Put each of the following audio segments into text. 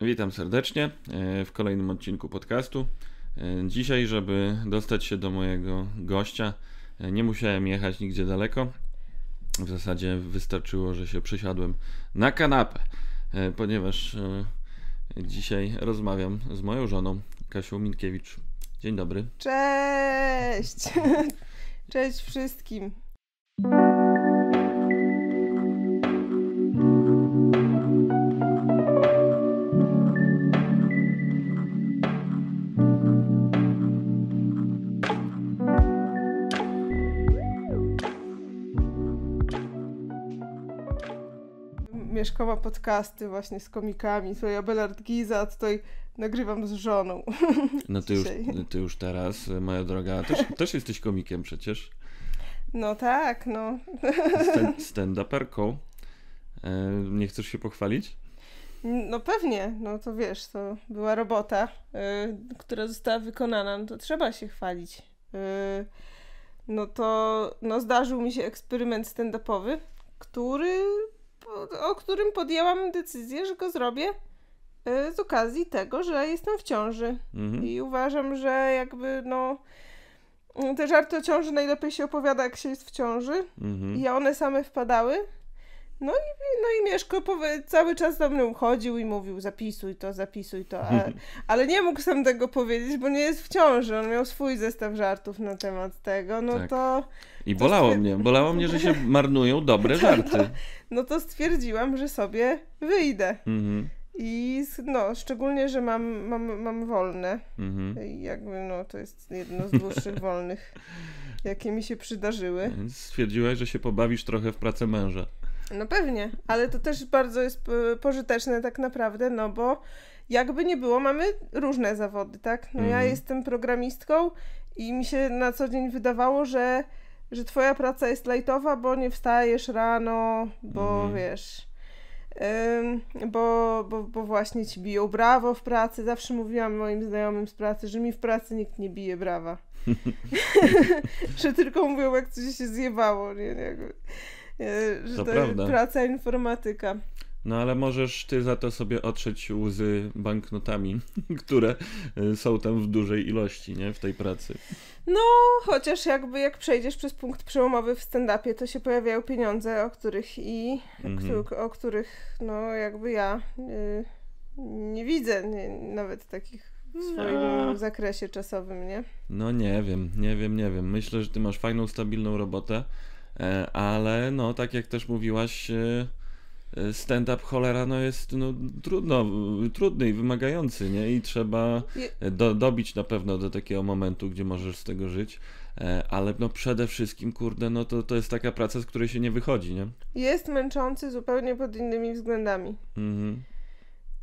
Witam serdecznie e, w kolejnym odcinku podcastu. E, Dzisiaj, żeby dostać się do mojego gościa, e, nie musiałem jechać nigdzie daleko. W zasadzie wystarczyło, że się przysiadłem na kanapę, ponieważ dzisiaj rozmawiam z moją żoną, Kasią Minkiewicz. Dzień dobry. Cześć! Cześć wszystkim. Ma podcasty właśnie z komikami. Tutaj Abelard Giza, a tutaj nagrywam z żoną. No ty już, ty już teraz, e, moja droga, też, też jesteś komikiem przecież. No tak, no. Stand- Stand-uperką. E, Nie chcesz się pochwalić? No pewnie, no to wiesz, to była robota, y, która została wykonana, no to trzeba się chwalić. Y, no to no zdarzył mi się eksperyment stand-upowy, który, o którym podjęłam decyzję, że go zrobię y, z okazji tego, że jestem w ciąży. Mhm. I uważam, że jakby no te żarty o ciąży najlepiej się opowiada, jak się jest w ciąży. Mhm. I one same wpadały. No i, no i Mieszko powie, cały czas do mnie uchodził i mówił zapisuj to, zapisuj to, ale, ale nie mógł sam tego powiedzieć, bo nie jest w ciąży. On miał swój zestaw żartów na temat tego, no Tak. to I bolało mnie, bolało mnie, że się marnują dobre żarty. no to stwierdziłam, że sobie wyjdę. Mhm. I no, szczególnie, że mam, mam, mam wolne. Mhm. Jakby no, to jest jedno z dłuższych wolnych, jakie mi się przydarzyły. Więc stwierdziłaś, że się pobawisz trochę w pracę męża. No pewnie, ale to też bardzo jest p- pożyteczne tak naprawdę, no bo jakby nie było, mamy różne zawody, tak? No ja Mhm. jestem programistką i mi się na co dzień wydawało, że, że twoja praca jest lajtowa, bo nie wstajesz rano, bo Mhm. wiesz... ym, bo, bo, bo właśnie ci biją brawo w pracy. Zawsze mówiłam moim znajomym z pracy, że mi w pracy nikt nie bije brawa. że tylko mówią, jak coś się zjebało, nie? nie e, że To to, prawda. praca informatyka. No ale możesz ty za to sobie otrzeć łzy banknotami, które y, są tam w dużej ilości, nie? W tej pracy. No, chociaż jakby jak przejdziesz przez punkt przełomowy w stand-upie, to się pojawiają pieniądze, o których i o, Mhm. któ- o których, no jakby ja y, nie widzę nie, nawet takich w swoim No. zakresie czasowym, nie? No nie wiem, nie wiem, nie wiem. Myślę, że ty masz fajną, stabilną robotę, e, ale no tak jak też mówiłaś, e, e, stand-up cholera no jest no, trudno, trudny i wymagający, nie? I trzeba do, dobić na pewno do takiego momentu, gdzie możesz z tego żyć. E, Ale no przede wszystkim, kurde, no to, to jest taka praca, z której się nie wychodzi, nie? Jest męczący zupełnie pod innymi względami. Mhm.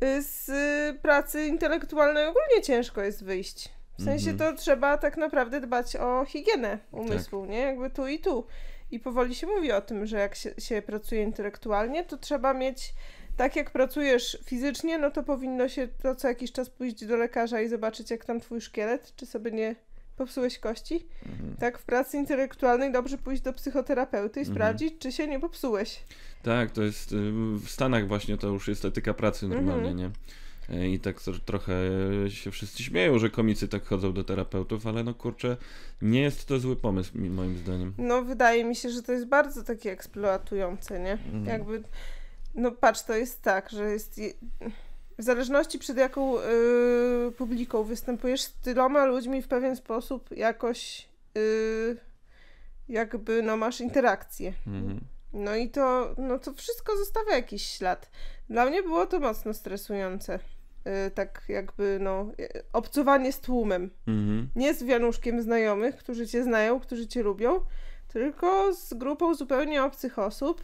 Y, Z y, pracy intelektualnej ogólnie ciężko jest wyjść. W sensie Mhm. to trzeba tak naprawdę dbać o higienę umysłu, nie? Jakby tu i tu. I powoli się mówi o tym, że jak się, się pracuje intelektualnie, to trzeba mieć, tak jak pracujesz fizycznie, no to powinno się to co jakiś czas pójść do lekarza i zobaczyć, jak tam twój szkielet, czy sobie nie popsułeś kości. Mhm. Tak w pracy intelektualnej dobrze pójść do psychoterapeuty i Mhm. sprawdzić, czy się nie popsułeś. Tak, to jest y, w Stanach właśnie to już jest etyka pracy normalnie, Mhm. nie? E, I tak tro- trochę się wszyscy śmieją, że komicy tak chodzą do terapeutów, ale no kurczę, nie jest to zły pomysł moim zdaniem. No, wydaje mi się, że to jest bardzo takie eksploatujące, nie? Mhm. Jakby, no patrz, to jest tak, że jest. je- W zależności przed jaką y, publiką występujesz z tyloma ludźmi w pewien sposób jakoś y, jakby no masz interakcję. Mhm. No i to, no to wszystko zostawia jakiś ślad. Dla mnie było to mocno stresujące. Y, tak jakby no y, obcowanie z tłumem. Mhm. Nie z wianuszkiem znajomych, którzy cię znają, którzy cię lubią, tylko z grupą zupełnie obcych osób,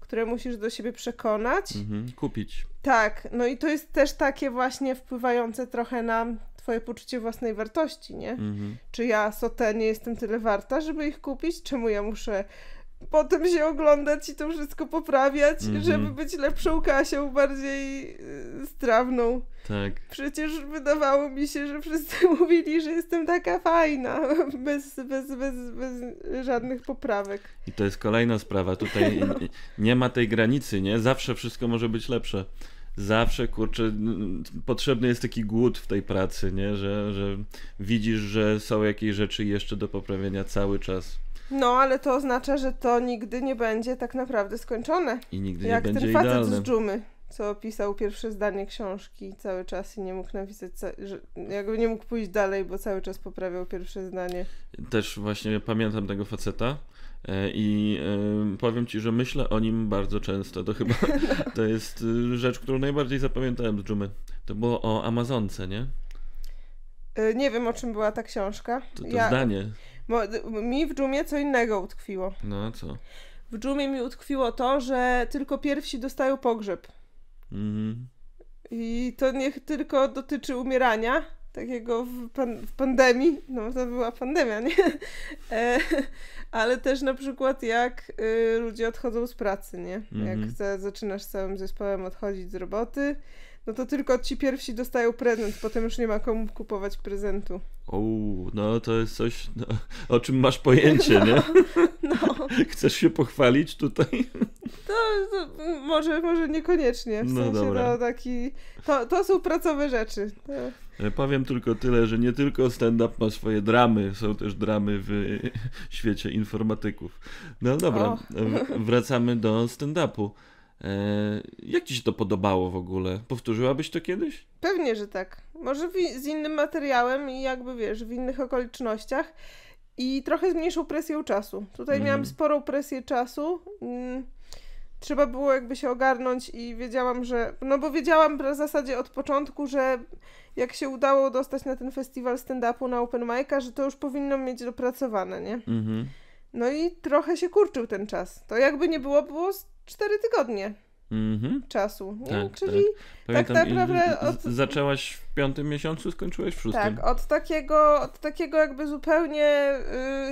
które musisz do siebie przekonać. Mhm. Kupić. Tak, no i to jest też takie właśnie wpływające trochę na twoje poczucie własnej wartości, nie? Mhm. Czy ja, Sotę, nie jestem tyle warta, żeby ich kupić? Czemu ja muszę potem się oglądać i to wszystko poprawiać, Mhm. żeby być lepszą Kasią, bardziej y, strawną? Tak. Przecież wydawało mi się, że wszyscy mówili, że jestem taka fajna, bez, bez, bez, bez żadnych poprawek. I to jest kolejna sprawa. Tutaj nie ma tej granicy, nie? Zawsze wszystko może być lepsze. zawsze, kurczę, potrzebny jest taki głód w tej pracy, nie? Że, że widzisz, że są jakieś rzeczy jeszcze do poprawienia cały czas No, ale to oznacza, że to nigdy nie będzie tak naprawdę skończone. i nigdy Jak nie będzie ten facet idealne. z dżumy, co pisał pierwsze zdanie książki cały czas i nie mógł napisać, że jakby nie mógł pójść dalej, bo cały czas poprawiał pierwsze zdanie. Też właśnie pamiętam tego faceta e, i e, powiem ci, że myślę o nim bardzo często. To chyba to jest y, rzecz, którą najbardziej zapamiętałem z dżumy. To było o Amazonce, nie? Nie wiem, o czym była ta książka. To, to Ja- zdanie. Mi w dżumie co innego utkwiło. No co? W dżumie mi utkwiło to, że tylko pierwsi dostają pogrzeb. Mhm. I to niech tylko dotyczy umierania, takiego w, pan, w pandemii, no to była pandemia, nie? E, ale też na przykład jak y, ludzie odchodzą z pracy, nie? Mhm. Jak za, zaczynasz całym zespołem odchodzić z roboty, no to tylko ci pierwsi dostają prezent, potem już nie ma komu kupować prezentu. O, no to jest coś, no, o czym masz pojęcie, nie? No, Chcesz się pochwalić tutaj? to, to może, może niekoniecznie, w No sensie dobra. to taki, to, to są pracowe rzeczy. To, Powiem tylko tyle, że nie tylko stand-up ma swoje dramy, są też dramy w świecie informatyków. No dobra, wracamy do stand-upu. E, Jak ci się to podobało w ogóle? Powtórzyłabyś to kiedyś? Pewnie, że tak. Może z innym materiałem i jakby wiesz, w innych okolicznościach i trochę z mniejszą presją czasu. Tutaj Mhm. miałam sporą presję czasu. Mm, Trzeba było jakby się ogarnąć i wiedziałam, że. No bo wiedziałam w zasadzie od początku, że jak się udało dostać na ten festiwal stand-upu na Open Mic'a, że to już powinno mieć dopracowane, nie? Mhm. No i trochę się kurczył ten czas. To jakby nie było, było 4 tygodnie Mhm. czasu, nie? Tak, Czyli Tak i- naprawdę od- zaczęłaś w piątym miesiącu, skończyłeś w szóstym. Tak, od takiego, od takiego jakby zupełnie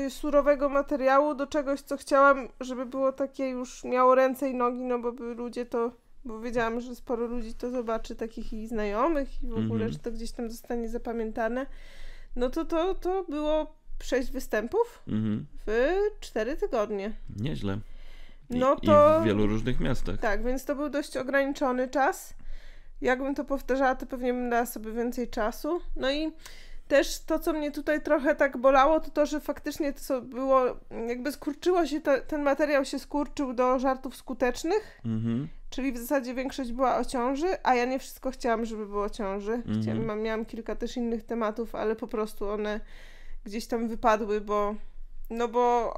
y, surowego materiału do czegoś, co chciałam, żeby było takie już miało ręce i nogi, no bo by ludzie to, bo wiedziałam, że sporo ludzi to zobaczy, takich i znajomych i w ogóle, Mhm. że to gdzieś tam zostanie zapamiętane. No to to, to było sześć występów Mhm. w cztery tygodnie. Nieźle. I, No I to- w wielu różnych miastach. Tak, więc to był dość ograniczony czas. Jakbym to powtarzała, to pewnie bym dała sobie więcej czasu. No i też to, co mnie tutaj trochę tak bolało, to to, że faktycznie to co było, jakby skurczyło się, to, ten materiał się skurczył do żartów skutecznych, Mhm. czyli w zasadzie większość była o ciąży, a ja nie wszystko chciałam, żeby było o ciąży. Mhm. Chciałam, miałam kilka też innych tematów, ale po prostu one gdzieś tam wypadły, bo no bo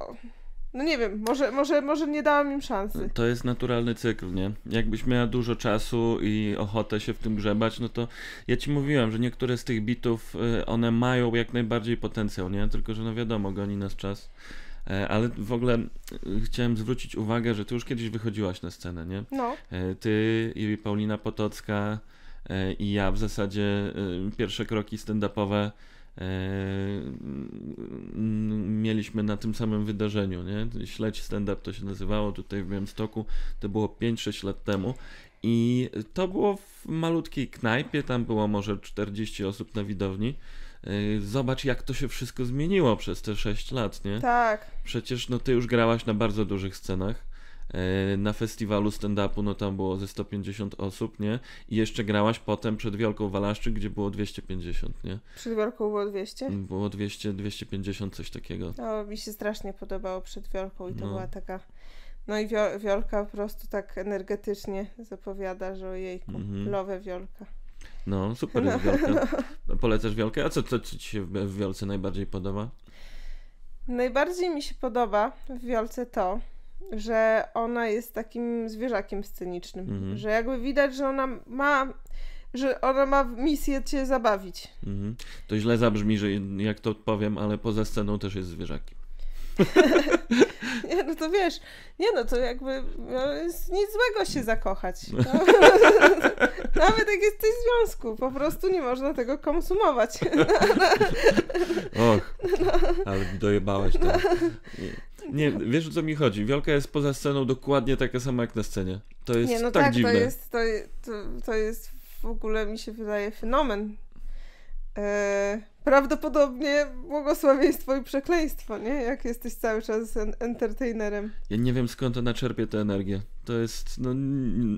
no nie wiem, może, może, może nie dałam im szansy. To jest naturalny cykl, nie? Jakbyś miała dużo czasu i ochotę się w tym grzebać, no to ja ci mówiłem, że niektóre z tych bitów, y, one mają jak najbardziej potencjał, nie? Tylko, że no wiadomo, goni nas czas. E, Ale w ogóle y, chciałem zwrócić uwagę, że ty już kiedyś wychodziłaś na scenę, nie? No. E, Ty i Paulina Potocka e, i ja w zasadzie e, pierwsze kroki stand-upowe mieliśmy na tym samym wydarzeniu, nie? Śledź stand-up to się nazywało tutaj w Białymstoku, to było 5-6 lat temu i to było w malutkiej knajpie, tam było może 40 osób na widowni. E, Zobacz jak to się wszystko zmieniło przez te 6 lat, nie? Tak. Przecież no ty już grałaś na bardzo dużych scenach. E, Na festiwalu stand-upu no tam było ze 150 osób, nie? I jeszcze grałaś potem przed Wielką Walaszczyk, gdzie było 250, nie? Przed Wielką było 200. Było 200, 250, coś takiego. No, mi się strasznie podobało przed Wiolką i to No. była taka... No i Wio- Wiolka po prostu tak energetycznie zapowiada, że ojejku, Mhm. lowę Wiolka. No, super jest Wielka. Polecasz Wielkę? A co, co ci się w Wiolce najbardziej podoba? Najbardziej mi się podoba w Wiolce to, że ona jest takim zwierzakiem scenicznym. Mhm. Że jakby widać, że ona ma... Że ona ma misję cię zabawić. Mhm. To źle zabrzmi, że jak to powiem, ale poza sceną też jest zwierzakiem. Nie, no to wiesz, nie no, to jakby no, jest nic złego się zakochać. No. Nawet jak jesteś w związku, po prostu nie można tego konsumować. Och, ale dojebałaś to. Nie, wiesz o co mi chodzi? Wielka jest poza sceną dokładnie taka sama jak na scenie. To jest Nie, no tak, tak, dziwne. to jest, to, to, to jest w ogóle mi się wydaje fenomen. E, prawdopodobnie błogosławieństwo i przekleństwo, nie? Jak jesteś cały czas en- entertainerem. Ja nie wiem skąd ona czerpie tę energię. To jest, no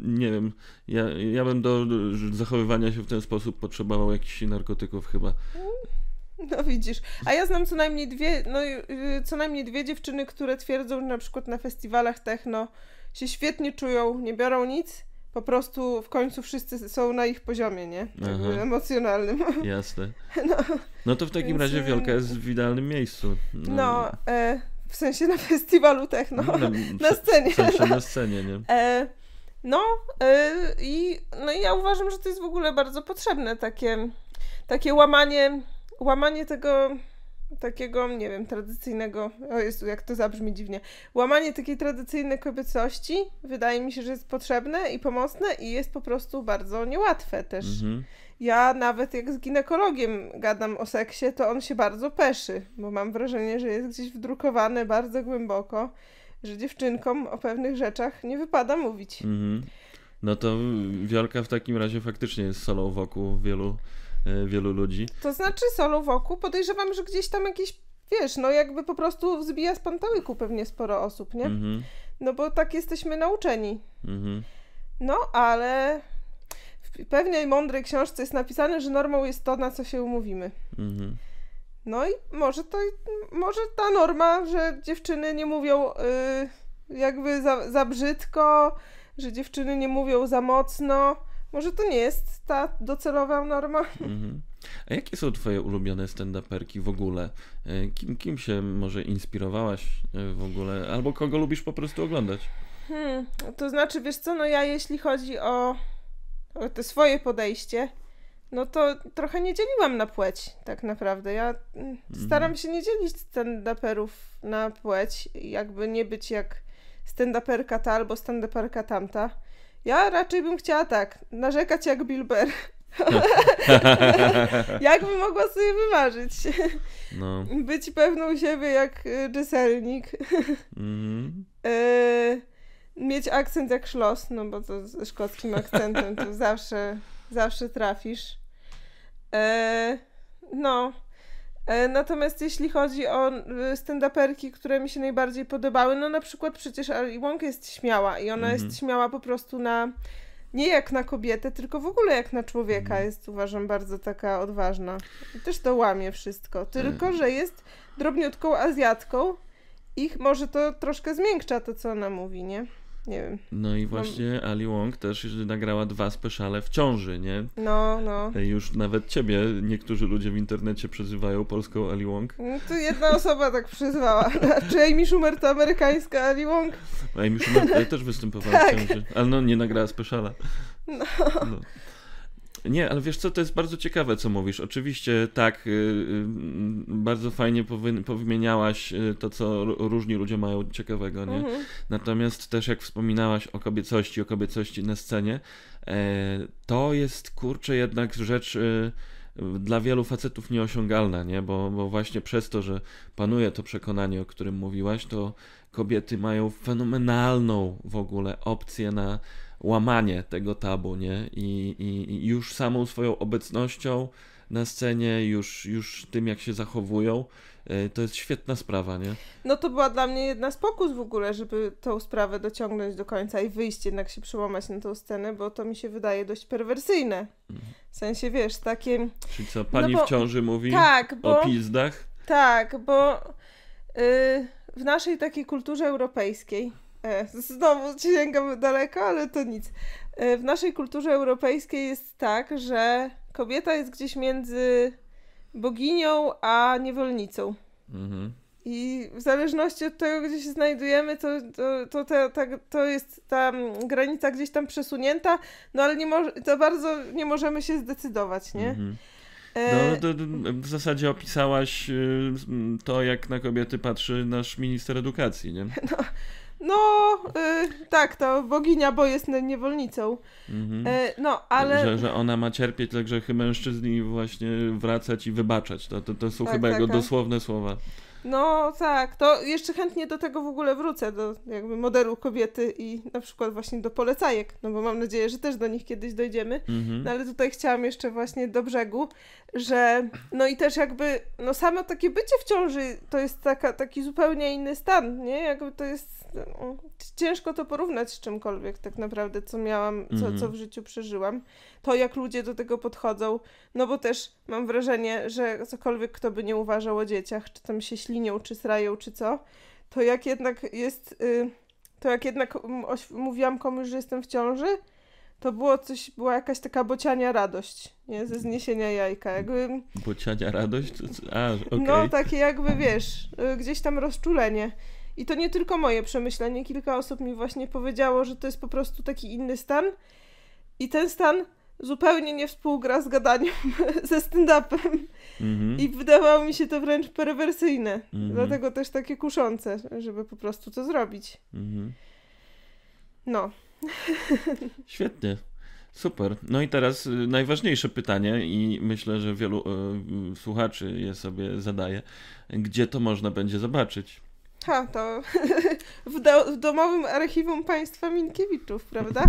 nie wiem, ja, ja bym do zachowywania się w ten sposób potrzebował jakichś narkotyków chyba. No widzisz. A ja znam co najmniej dwie, no y, co najmniej dwie dziewczyny, które twierdzą, że na przykład na festiwalach techno się świetnie czują, nie biorą nic, po prostu w końcu wszyscy są na ich poziomie, nie? Jakby emocjonalnym. Jasne. No, no to w takim Więc... razie y, Wielka jest w idealnym miejscu. No, no e, w sensie na festiwalu techno, no, na scenie. W sensie na scenie, nie? E, no, e, i, no i ja uważam, że to jest w ogóle bardzo potrzebne, takie, takie łamanie łamanie tego takiego, nie wiem, tradycyjnego, o Jezu, jak to zabrzmi dziwnie, łamanie takiej tradycyjnej kobiecości wydaje mi się, że jest potrzebne i pomocne i jest po prostu bardzo niełatwe też. Mhm. Ja nawet jak z ginekologiem gadam o seksie, to on się bardzo peszy, bo mam wrażenie, że jest gdzieś wdrukowane bardzo głęboko, że dziewczynkom o pewnych rzeczach nie wypada mówić. Mhm. No to Wiolka w takim razie faktycznie jest solą wokół wielu wielu ludzi. To znaczy solo wokół, podejrzewam, że gdzieś tam jakieś, wiesz, no jakby po prostu wzbija z pantałyku pewnie sporo osób, nie? Mhm. No bo tak jesteśmy nauczeni. Mhm. No, ale w pewnej mądrej książce jest napisane, że normą jest to, na co się umówimy. Mhm. No i może to, może ta norma, że dziewczyny nie mówią yy, jakby za, za brzydko, że dziewczyny nie mówią za mocno, może to nie jest ta docelowa norma. Mhm. A jakie są twoje ulubione stand-uperki w ogóle? E, kim, kim się może inspirowałaś e, w ogóle? Albo kogo lubisz po prostu oglądać? Hmm, to znaczy, wiesz co, no ja jeśli chodzi o, o to swoje podejście, no to trochę nie dzieliłam na płeć, tak naprawdę. Ja mm, mhm. staram się nie dzielić stand-uperów na płeć, jakby nie być jak stand-uperka ta albo stand-uperka tamta. Ja raczej bym chciała tak, narzekać jak Bill Burr. Jakby mogła sobie wymarzyć. No. Być pewną siebie jak Jesselnik. Mm. e, mieć akcent jak Schloss, no bo to ze szkockim akcentem to zawsze, zawsze trafisz. E, no. E, natomiast jeśli chodzi o stand-uperki, które mi się najbardziej podobały, no na przykład przecież Ali Wong jest śmiała i ona jest mhm. śmiała po prostu na nie jak na kobietę, tylko w ogóle jak na człowieka mhm. jest uważam bardzo taka odważna. I też to łamie wszystko. Tylko, e. że jest drobniutką Azjatką i może to troszkę zmiękcza to, co ona mówi, nie? Nie wiem. No i właśnie no. Ali Wong też nagrała dwa speciale w ciąży, nie? No, no. Już nawet ciebie niektórzy ludzie w internecie przezywają polską Ali Wong. No, tu jedna osoba tak przyzwała. Czy Amy Schumer to amerykańska Ali Wong? Amy Schumer też występowała tak. w ciąży, ale no nie nagrała speciala. No. no. Nie, ale wiesz co, to jest bardzo ciekawe, co mówisz. Oczywiście tak, y, y, bardzo fajnie powymieniałaś y, to, co różni ludzie mają ciekawego, nie? Mhm. Natomiast też jak wspominałaś o kobiecości, o kobiecości na scenie, e, to jest, kurczę, jednak rzecz dla wielu facetów nieosiągalna, nie? Bo, bo właśnie przez to, że panuje to przekonanie, o którym mówiłaś, to kobiety mają fenomenalną w ogóle opcję na łamanie tego tabu, nie? I, i, i już samą swoją obecnością na scenie, już, już tym, jak się zachowują, e, to jest świetna sprawa, nie? No to była dla mnie jedna z pokus w ogóle, żeby tą sprawę dociągnąć do końca i wyjść jednak się przełamać na tą scenę, bo to mi się wydaje dość perwersyjne. Mhm. W sensie, wiesz, takie... Czyli co, pani no bo... w ciąży mówi tak, bo... o pizdach? Tak, bo yy, w naszej takiej kulturze europejskiej znowu sięgam daleko, ale to nic. E, w naszej kulturze europejskiej jest tak, że kobieta jest gdzieś między boginią a niewolnicą. Mhm. I w zależności od tego, gdzie się znajdujemy, to, to, to, to, to, to jest ta granica gdzieś tam przesunięta, no ale nie mo- to bardzo nie możemy się zdecydować, nie? Mhm. E, no, to, w zasadzie opisałaś y, to, jak na kobiety patrzy nasz minister edukacji, nie? No, no, y, tak, to boginia, bo jest niewolnicą. Mhm. Y, no, ale... Że, że ona ma cierpieć grzechy mężczyzn i właśnie wracać i wybaczać. To, to, to są tak, chyba tak, jego tak. dosłowne słowa. No tak, to jeszcze chętnie do tego w ogóle wrócę, do jakby modelu kobiety i na przykład właśnie do polecajek, no bo mam nadzieję, że też do nich kiedyś dojdziemy. Mhm. No ale tutaj chciałam jeszcze właśnie do brzegu, że no i też jakby, no samo takie bycie w ciąży to jest taka, taki zupełnie inny stan, nie? Jakby to jest, no, ciężko to porównać z czymkolwiek tak naprawdę, co miałam, co, Mhm. co w życiu przeżyłam. To jak ludzie do tego podchodzą, no bo też mam wrażenie, że cokolwiek kto by nie uważał o dzieciach, czy tam się ślinią, czy srają, czy co, to jak jednak jest, y, to jak jednak mówiłam komuś, że jestem w ciąży, to było coś, była jakaś taka bociania radość, nie, ze zniesienia jajka, jakby, Bociania radość? A, okej. no takie jakby, wiesz, y, gdzieś tam rozczulenie. I to nie tylko moje przemyślenie, kilka osób mi właśnie powiedziało, że to jest po prostu taki inny stan i ten stan zupełnie nie współgra z gadaniem ze stand-upem. Mhm. I wydawało mi się to wręcz perwersyjne. Mhm. Dlatego też takie kuszące, żeby po prostu to zrobić. Mhm. No. Świetnie. Super. No i teraz y, najważniejsze pytanie i myślę, że wielu y, słuchaczy je sobie zadaje. Gdzie to można będzie zobaczyć? Ha, to w, do, w domowym archiwum państwa Minkiewiczów, prawda?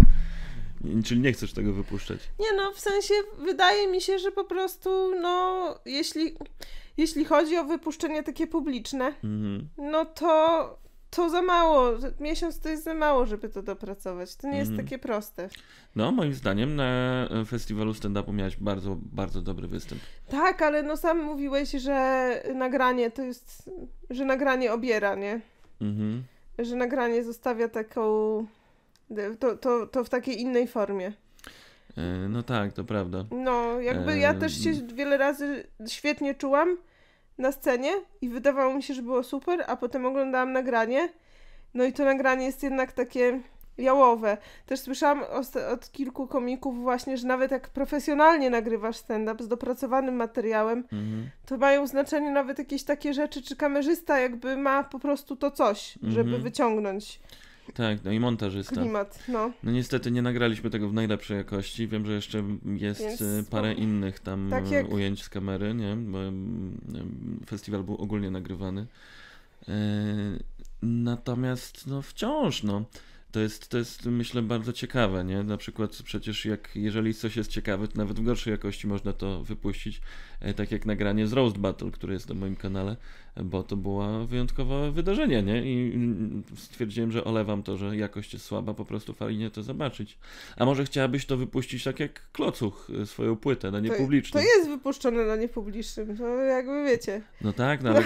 Czyli nie chcesz tego wypuszczać? Nie no, w sensie wydaje mi się, że po prostu, no, jeśli, jeśli chodzi o wypuszczenie takie publiczne, Mhm. no to, to za mało. Miesiąc to jest za mało, żeby to dopracować. To nie jest Mhm. takie proste. No, moim zdaniem na festiwalu stand-upu miałeś bardzo, bardzo dobry występ. Tak, ale no sam mówiłeś, że nagranie to jest, że nagranie obiera, nie? Mhm. Że nagranie zostawia taką, to, to, to w takiej innej formie. E, No tak, to prawda. No, jakby ja też się wiele razy świetnie czułam na scenie i wydawało mi się, że było super, a potem oglądałam nagranie, no i to nagranie jest jednak takie jałowe. Też słyszałam od, kilku komików właśnie, że nawet jak profesjonalnie nagrywasz stand-up z dopracowanym materiałem, Mhm. to mają znaczenie nawet jakieś takie rzeczy, czy kamerzysta jakby ma po prostu to coś, żeby Mhm. wyciągnąć Tak, no i montażysta. klimat, no. No niestety nie nagraliśmy tego w najlepszej jakości. Wiem, że jeszcze jest Więc, e, parę no, innych tam tak e, jak- ujęć z kamery, nie? Bo em, festiwal był ogólnie nagrywany. Natomiast no wciąż no to jest, to jest myślę bardzo ciekawe, nie? Na przykład przecież jak jeżeli coś jest ciekawe, to nawet w gorszej jakości można to wypuścić, e, tak jak nagranie z Roast Battle, które jest na moim kanale, bo to było wyjątkowe wydarzenie, nie? I mm, stwierdziłem, że olewam to, że jakość jest słaba, po prostu fajnie to zobaczyć. A może chciałabyś to wypuścić tak jak Klocuch, e, swoją płytę na To, to niepublicznym? jest wypuszczone na niepublicznym, to jakby wiecie. No tak, no, ale,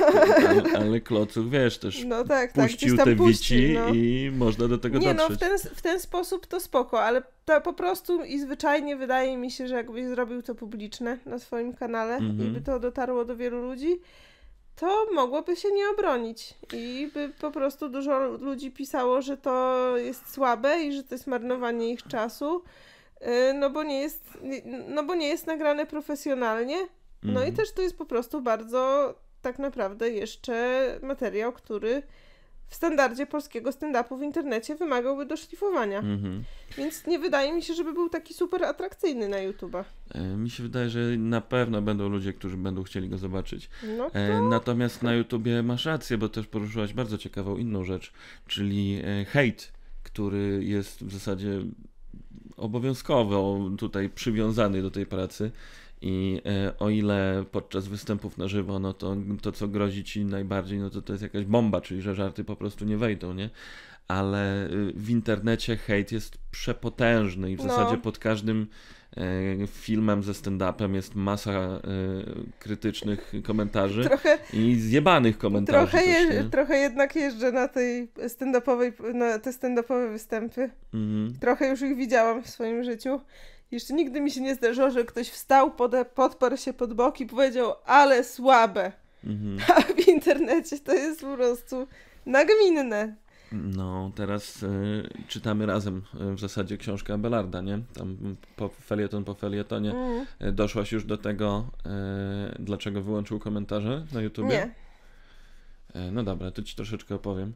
ale, ale Klocuch, wiesz, też No tak, tak, puścił tam te puści, wici no. i można do tego Nie no, dotrzeć. w ten, w ten sposób to spoko, ale to po prostu i zwyczajnie wydaje mi się, że jakbyś zrobił to publiczne na swoim kanale Mhm. i by to dotarło do wielu ludzi, to mogłoby się nie obronić i by po prostu dużo ludzi pisało, że to jest słabe i że to jest marnowanie ich czasu, yy, no bo nie jest, no bo nie jest nagrane profesjonalnie, no i Mhm. też to jest po prostu bardzo tak naprawdę jeszcze materiał, który w standardzie polskiego stand-upu w internecie wymagałby doszlifowania. Mhm. Więc nie wydaje mi się, żeby był taki super atrakcyjny na YouTube'a. E, Mi się wydaje, że na pewno będą ludzie, którzy będą chcieli go zobaczyć. No to... E, Natomiast na YouTubie masz rację, bo też poruszyłaś bardzo ciekawą inną rzecz, czyli e, hejt, który jest w zasadzie obowiązkowo tutaj przywiązany do tej pracy. I e, o ile podczas występów na żywo, no to to, co grozi ci najbardziej, no to to jest jakaś bomba, czyli że żarty po prostu nie wejdą, nie? Ale y, w internecie hejt jest przepotężny i w No. zasadzie pod każdym e, filmem ze stand-upem jest masa e, krytycznych komentarzy Trochę, i zjebanych komentarzy trochę, też, je, trochę jednak jeżdżę na tej stand-upowej, na te stand-upowe występy. Mhm. Trochę już ich widziałam w swoim życiu. Jeszcze nigdy mi się nie zdarzyło, że ktoś wstał, pode, podparł się pod bok i powiedział, ale słabe. Mhm. A w internecie to jest po prostu nagminne. No, teraz e, czytamy razem e, w zasadzie książkę Abelarda, nie? Tam po felieton po felietonie. Mm. E, Doszłaś już do tego, dlaczego wyłączył komentarze na YouTubie? Nie. No dobra, to ci troszeczkę opowiem.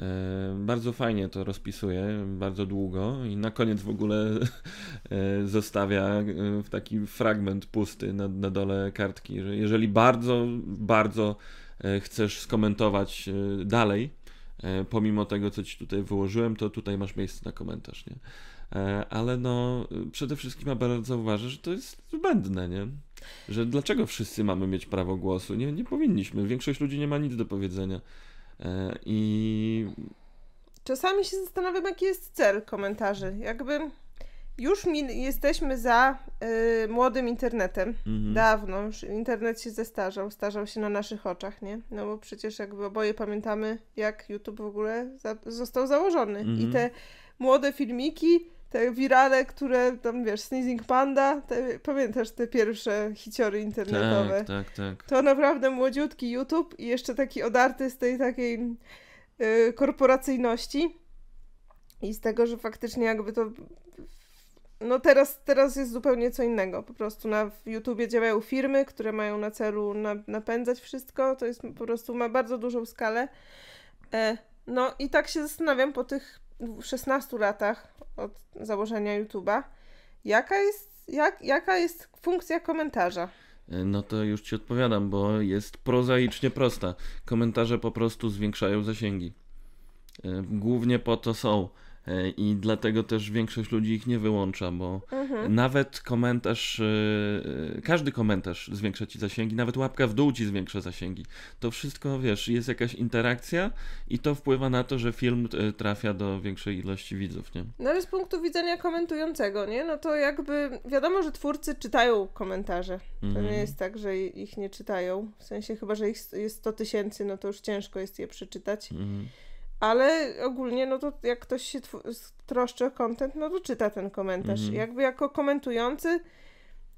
E, Bardzo fajnie to rozpisuje, bardzo długo i na koniec w ogóle e, zostawia e, w taki fragment pusty na, na dole kartki, że jeżeli bardzo, bardzo chcesz skomentować dalej, pomimo tego, co ci tutaj wyłożyłem, to tutaj masz miejsce na komentarz, nie? Ale no, przede wszystkim ja bardzo zauważę, że to jest zbędne, nie? Że dlaczego wszyscy mamy mieć prawo głosu? Nie, nie powinniśmy. Większość ludzi nie ma nic do powiedzenia. I czasami się zastanawiam, jaki jest cel komentarzy. Jakby już mi, jesteśmy za y, młodym internetem. Mhm. Dawno już internet się zestarzał, starzał się na naszych oczach, nie? No bo przecież jakby oboje pamiętamy, jak YouTube w ogóle za, został założony. Mhm. I te młode filmiki, te wirale, które tam wiesz, Sneezing Panda, te, pamiętasz te pierwsze hiciory internetowe? Tak, tak, tak. To naprawdę młodziutki YouTube i jeszcze taki odarty z tej takiej y, korporacyjności i z tego, że faktycznie jakby to no teraz, teraz jest zupełnie co innego. Po prostu na YouTubie działają firmy, które mają na celu na, napędzać wszystko. To jest po prostu ma bardzo dużą skalę. E, no i tak się zastanawiam po tych 16 latach od założenia YouTube'a, jaka jest, jak, jaka jest funkcja komentarza? E, no to już ci odpowiadam, bo jest prozaicznie prosta. Komentarze po prostu zwiększają zasięgi. E, głównie po to są i dlatego też większość ludzi ich nie wyłącza, bo mhm. nawet komentarz, e, każdy komentarz zwiększa ci zasięgi, nawet łapka w dół ci zwiększa zasięgi. To wszystko, wiesz, jest jakaś interakcja i to wpływa na to, że film e, trafia do większej ilości widzów, nie? No ale z punktu widzenia komentującego, nie? No to jakby wiadomo, że twórcy czytają komentarze. To mhm. nie jest tak, że ich nie czytają. W sensie chyba, że ich jest 100 tysięcy, no to już ciężko jest je przeczytać. Mhm. Ale ogólnie, no to jak ktoś się troszczy o content, no to czyta ten komentarz. Mhm. Jakby jako komentujący,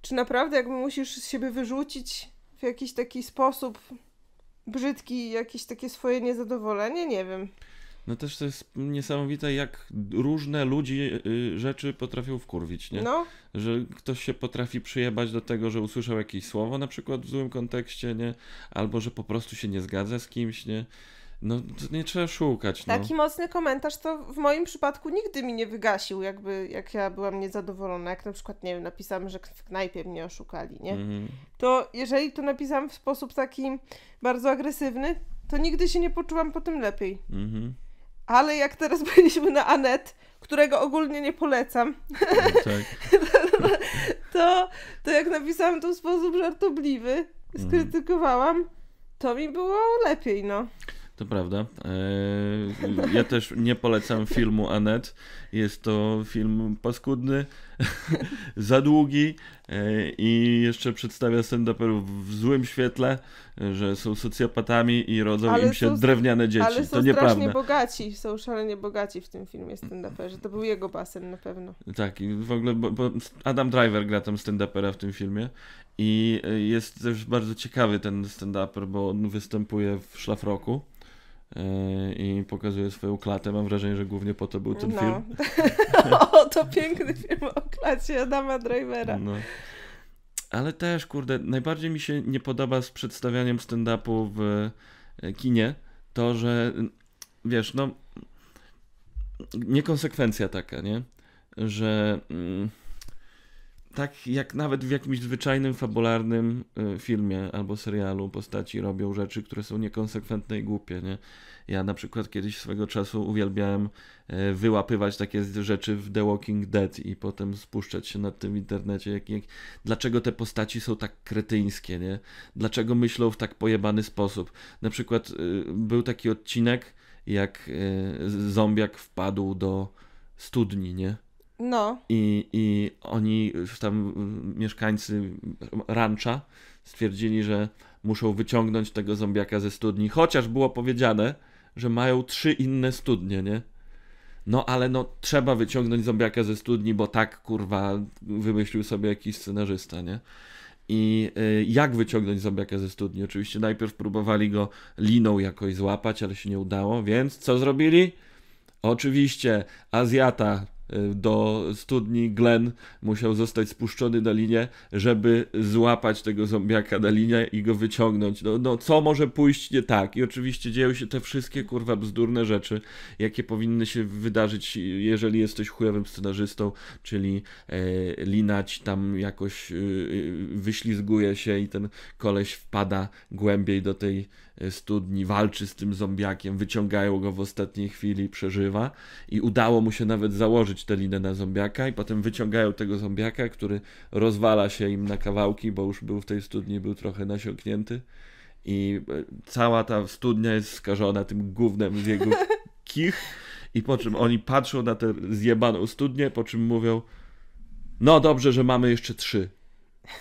czy naprawdę jakby musisz z siebie wyrzucić w jakiś taki sposób brzydki, jakieś takie swoje niezadowolenie? Nie wiem. No też to jest niesamowite, jak różne ludzi y, rzeczy potrafią wkurwić, nie? No. Że ktoś się potrafi przyjebać do tego, że usłyszał jakieś słowo, na przykład w złym kontekście, nie? Albo że po prostu się nie zgadza z kimś, nie? No, nie trzeba szukać. No. Taki mocny komentarz to w moim przypadku nigdy mi nie wygasił, jakby jak ja byłam niezadowolona. Jak na przykład, nie wiem, napisałam, że w knajpie mnie oszukali, nie? Mm. To jeżeli to napisałam w sposób taki bardzo agresywny, to nigdy się nie poczułam po tym lepiej. Mm -hmm. Ale jak teraz byliśmy na Anet, którego ogólnie nie polecam, no, tak. to, to jak napisałam to w sposób żartobliwy, mhm. skrytykowałam, to mi było lepiej, no. To prawda. E, ja też nie polecam filmu Anet. Jest to film paskudny, za długi e, i jeszcze przedstawia stand-uperów w złym świetle, że są socjopatami i rodzą ale im się są, drewniane dzieci. Ale są to nieprawda. bogaci, są szalenie bogaci w tym filmie stand-uperzy. To był jego basen na pewno. Tak, i w ogóle bo, bo Adam Driver gra tam stand-upera w tym filmie i jest też bardzo ciekawy ten stand-uper, bo on występuje w szlafroku E, i pokazuje swoją klatę. Mam wrażenie, że głównie po to był ten no. film. o, to piękny film o klacie Adama Drivera. No. Ale też, kurde, najbardziej mi się nie podoba z przedstawianiem stand-upu w e, kinie to, że wiesz, no niekonsekwencja taka, nie? Że mm, tak jak nawet w jakimś zwyczajnym, fabularnym y, filmie albo serialu postaci robią rzeczy, które są niekonsekwentne i głupie, nie? Ja na przykład kiedyś swego czasu uwielbiałem y, wyłapywać takie rzeczy w The Walking Dead i potem spuszczać się nad tym w internecie, jak, jak, dlaczego te postaci są tak kretyńskie, nie? Dlaczego myślą w tak pojebany sposób. Na przykład y, był taki odcinek, jak zombiak wpadł do studni, nie? No. I, I oni, tam mieszkańcy rancha stwierdzili, że muszą wyciągnąć tego zombiaka ze studni, chociaż było powiedziane, że mają trzy inne studnie, nie? No ale no trzeba wyciągnąć zombiaka ze studni, bo tak kurwa wymyślił sobie jakiś scenarzysta, nie? I y, jak wyciągnąć zombiaka ze studni? Oczywiście najpierw próbowali go liną jakoś złapać, ale się nie udało, więc co zrobili? Oczywiście Azjata do studni Glen musiał zostać spuszczony na linię, żeby złapać tego zombiaka na linię i go wyciągnąć. No, no co może pójść nie tak? I oczywiście dzieją się te wszystkie kurwa bzdurne rzeczy, jakie powinny się wydarzyć, jeżeli jesteś chujowym scenarzystą, czyli e, linać tam jakoś e, wyślizguje się i ten koleś wpada głębiej do tej studni, walczy z tym zombiakiem, wyciągają go w ostatniej chwili, przeżywa i udało mu się nawet założyć tę linę na zombiaka i potem wyciągają tego zombiaka, który rozwala się im na kawałki, bo już był w tej studni, był trochę nasiąknięty i e, cała ta studnia jest skażona tym gównem z jego kich i po czym oni patrzą na tę zjebaną studnię, po czym mówią no dobrze, że mamy jeszcze trzy.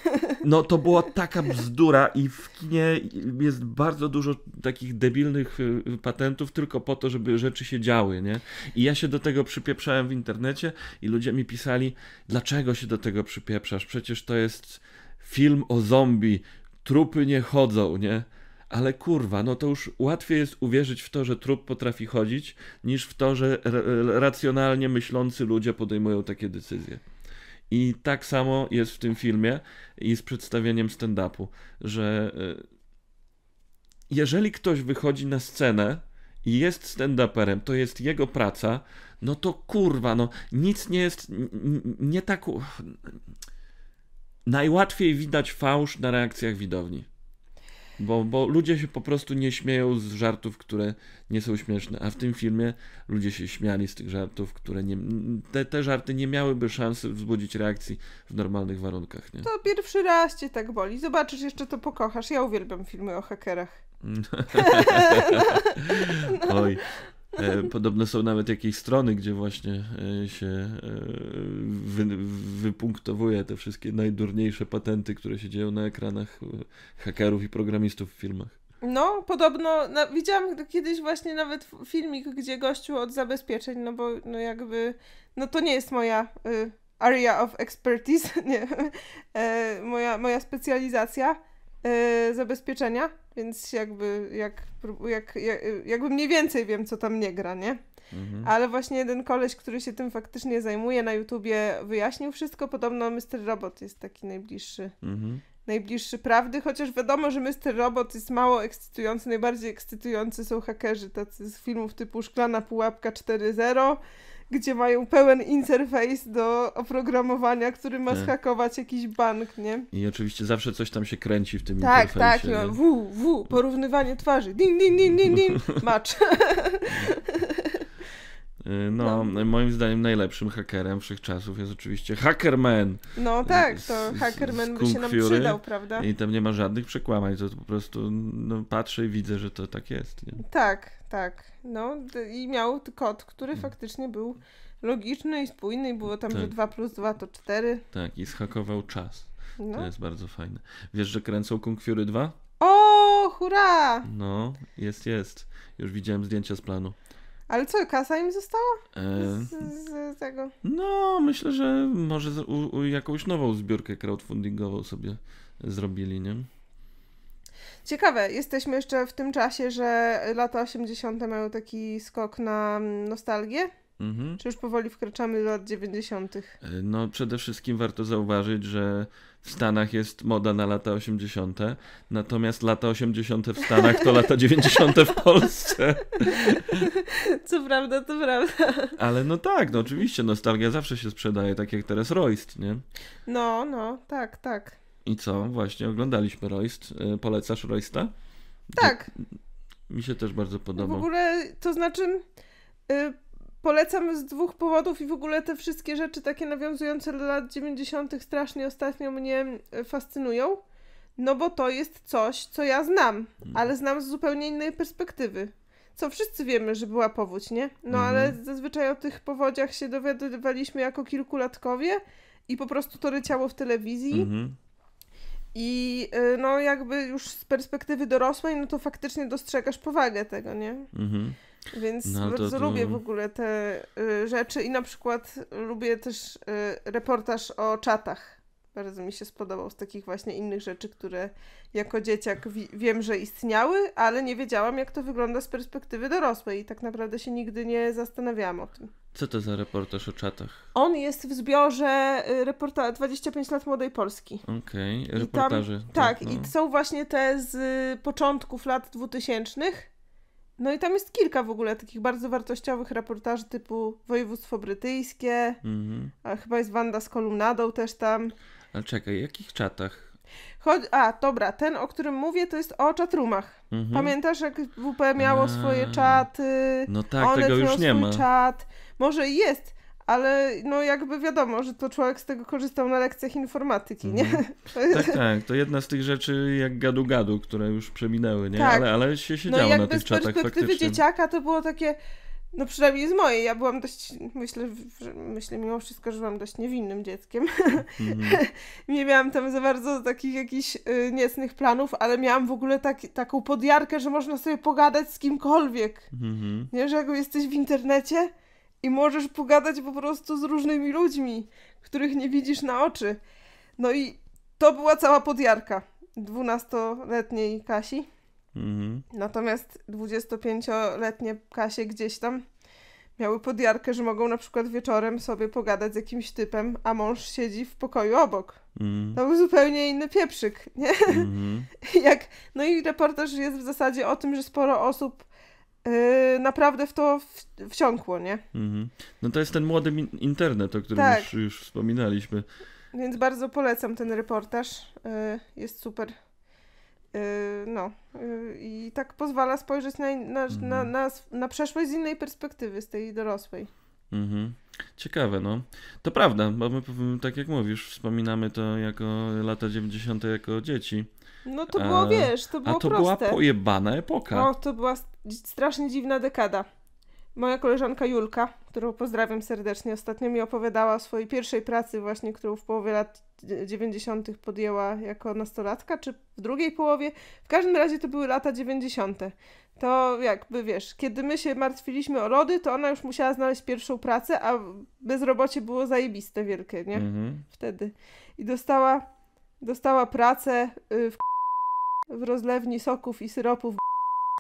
No to była taka bzdura i w kinie jest bardzo dużo takich debilnych y, patentów tylko po to, żeby rzeczy się działy, nie? I ja się do tego przypieprzałem w internecie i ludzie mi pisali, dlaczego się do tego przypieprzasz? Przecież to jest film o zombie, trupy nie chodzą, nie? Ale kurwa, no to już łatwiej jest uwierzyć w to, że trup potrafi chodzić, niż w to, że racjonalnie myślący ludzie podejmują takie decyzje. I tak samo jest w tym filmie i z przedstawieniem stand-upu, że e, jeżeli ktoś wychodzi na scenę i jest stand-uperem, to jest jego praca, no to kurwa, no nic nie jest nie tak. Najłatwiej widać fałsz na reakcjach widowni. Bo, bo ludzie się po prostu nie śmieją z żartów, które nie są śmieszne, a w tym filmie ludzie się śmiali z tych żartów, które nie. Te, te żarty nie miałyby szansy wzbudzić reakcji w normalnych warunkach. Nie? To pierwszy raz cię tak boli. Zobaczysz, jeszcze to pokochasz. Ja uwielbiam filmy o hakerach. Oj. E, podobno są nawet jakieś strony, gdzie właśnie e, się e, wy, wypunktowuje te wszystkie najdurniejsze patenty, które się dzieją na ekranach hakerów i programistów w filmach. No, podobno na, widziałam kiedyś właśnie nawet filmik, gdzie gościu od zabezpieczeń, no bo no jakby, no to nie jest moja y, area of expertise, nie, e, moja, moja specjalizacja e, zabezpieczenia, więc jakby jak, jak, jak, jakby mniej więcej wiem, co tam nie gra, nie? Mhm. Ale właśnie jeden koleś, który się tym faktycznie zajmuje na YouTubie wyjaśnił wszystko. Podobno Mr. Robot jest taki najbliższy. Mhm. Najbliższy prawdy, chociaż wiadomo, że Mr. Robot jest mało ekscytujący. Najbardziej ekscytujący są hakerzy tacy z filmów typu Szklana Pułapka 4.0 gdzie mają pełen interfejs do oprogramowania, który ma tak. schakować jakiś bank, nie? I oczywiście zawsze coś tam się kręci w tym tak, interfejsie. Tak, tak, w, w, porównywanie twarzy, ding, ding, ding, ding, ding, match. Y, no, no, moim zdaniem najlepszym hakerem wszechczasów jest oczywiście Hackerman. No tak, to z, Hackerman z by się nam Fury. przydał, prawda? I tam nie ma żadnych przekłamań, to po prostu no, patrzę i widzę, że to tak jest. Nie? Tak, tak. No i miał kod, który hmm. faktycznie był logiczny i spójny i było tam, tak. że 2 plus 2 to 4. Tak, i schakował czas. No. To jest bardzo fajne. Wiesz, że kręcą Kung Fury 2? O, hurra! No, jest, jest. Już widziałem zdjęcia z planu. Ale co, kasa im została? E... Z, z, tego? No, myślę, że może u, u jakąś nową zbiórkę crowdfundingową sobie zrobili, nie? Ciekawe, jesteśmy jeszcze w tym czasie, że lata 80. mają taki skok na nostalgię. Mhm. Czy już powoli wkraczamy do lat 90.? E, no, przede wszystkim warto zauważyć, że w Stanach jest moda na lata 80., natomiast lata 80. w Stanach to lata 90. w Polsce. Co prawda, to prawda. Ale no tak, no oczywiście, nostalgia zawsze się sprzedaje, tak jak teraz Royst, nie? No, no, tak, tak. I co? Właśnie oglądaliśmy Royst. E, polecasz Roysta? Tak. Mi się też bardzo podoba. W ogóle, to znaczy... Y polecam z dwóch powodów i w ogóle te wszystkie rzeczy takie nawiązujące do lat 90. strasznie ostatnio mnie e, fascynują. No bo to jest coś, co ja znam, mhm. ale znam z zupełnie innej perspektywy. Co wszyscy wiemy, że była powódź, nie? No mhm. ale zazwyczaj o tych powodziach się dowiadywaliśmy jako kilkulatkowie i po prostu to leciało w telewizji. Mhm. I e, no jakby już z perspektywy dorosłej, no to faktycznie dostrzegasz powagę tego, nie? Mhm. Więc no, bardzo to, to... lubię w ogóle te y, rzeczy i na przykład lubię też y, reportaż o czatach. Bardzo mi się spodobał z takich właśnie innych rzeczy, które jako dzieciak wi- wiem, że istniały, ale nie wiedziałam, jak to wygląda z perspektywy dorosłej i tak naprawdę się nigdy nie zastanawiałam o tym. Co to za reportaż o czatach? On jest w zbiorze y, reporta 25 lat Młodej Polski. Okej, tam- reportaże. Tak, no. i są właśnie te z początków lat 2000. No i tam jest kilka w ogóle takich bardzo wartościowych reportaży typu Województwo Brytyjskie, Mhm. a chyba jest Wanda z kolumnadą też tam. Ale czekaj, jakich czatach? Chodź, a, dobra, ten, o którym mówię, to jest o czatrumach. Mhm. Pamiętasz, jak WP miało A. swoje czaty? No tak, Onet tego już nie ma. czat. Może i jest, ale no jakby wiadomo, że to człowiek z tego korzystał na lekcjach informatyki, nie? Mhm. Tak, tak, to jedna z tych rzeczy jak gadu-gadu, które już przeminęły, nie? Tak. Ale, ale się No siedziało i na tych z czatach perspektywy faktycznie. dzieciaka to było takie, no przynajmniej z mojej, ja byłam dość, myślę, myślę mimo wszystko, że byłam dość niewinnym dzieckiem. Mhm. nie miałam tam za bardzo takich jakichś y, niecnych planów, ale miałam w ogóle tak, taką podjarkę, że można sobie pogadać z kimkolwiek. Mhm. Nie, że jak jesteś w internecie i możesz pogadać po prostu z różnymi ludźmi, których nie widzisz na oczy. No i to była cała podjarka dwunastoletniej Kasi. Mhm. Natomiast 25-letnie Kasie gdzieś tam miały podjarkę, że mogą na przykład wieczorem sobie pogadać z jakimś typem, a mąż siedzi w pokoju obok. Mhm. To był zupełnie inny pieprzyk, nie? Mhm. Jak, no i reportaż jest w zasadzie o tym, że sporo osób yy, naprawdę w to w, wsiąkło, nie? Mhm. No to jest ten młody internet, o którym Tak. już, już wspominaliśmy. Więc bardzo polecam ten reportaż. Yy, jest super. Yy, no. Yy, I tak pozwala spojrzeć na, na, Mhm. na, na, na przeszłość z innej perspektywy, z tej dorosłej. Mhm. Ciekawe, no. To prawda, bo my, tak jak mówisz, wspominamy to jako lata 90. jako dzieci. No to A- było, wiesz, to było A to proste. była pojebana epoka. O, to była strasznie dziwna dekada. Moja koleżanka Julka, którą pozdrawiam serdecznie, ostatnio mi opowiadała o swojej pierwszej pracy właśnie, którą w połowie lat dzie- 90. podjęła jako nastolatka, czy w drugiej połowie. W każdym razie to były lata 90. To jakby wiesz, kiedy my się martwiliśmy o lody, to ona już musiała znaleźć pierwszą pracę, a bezrobocie było zajebiste wielkie, nie? Mhm. Wtedy. I dostała, dostała pracę y, w, w rozlewni soków i syropów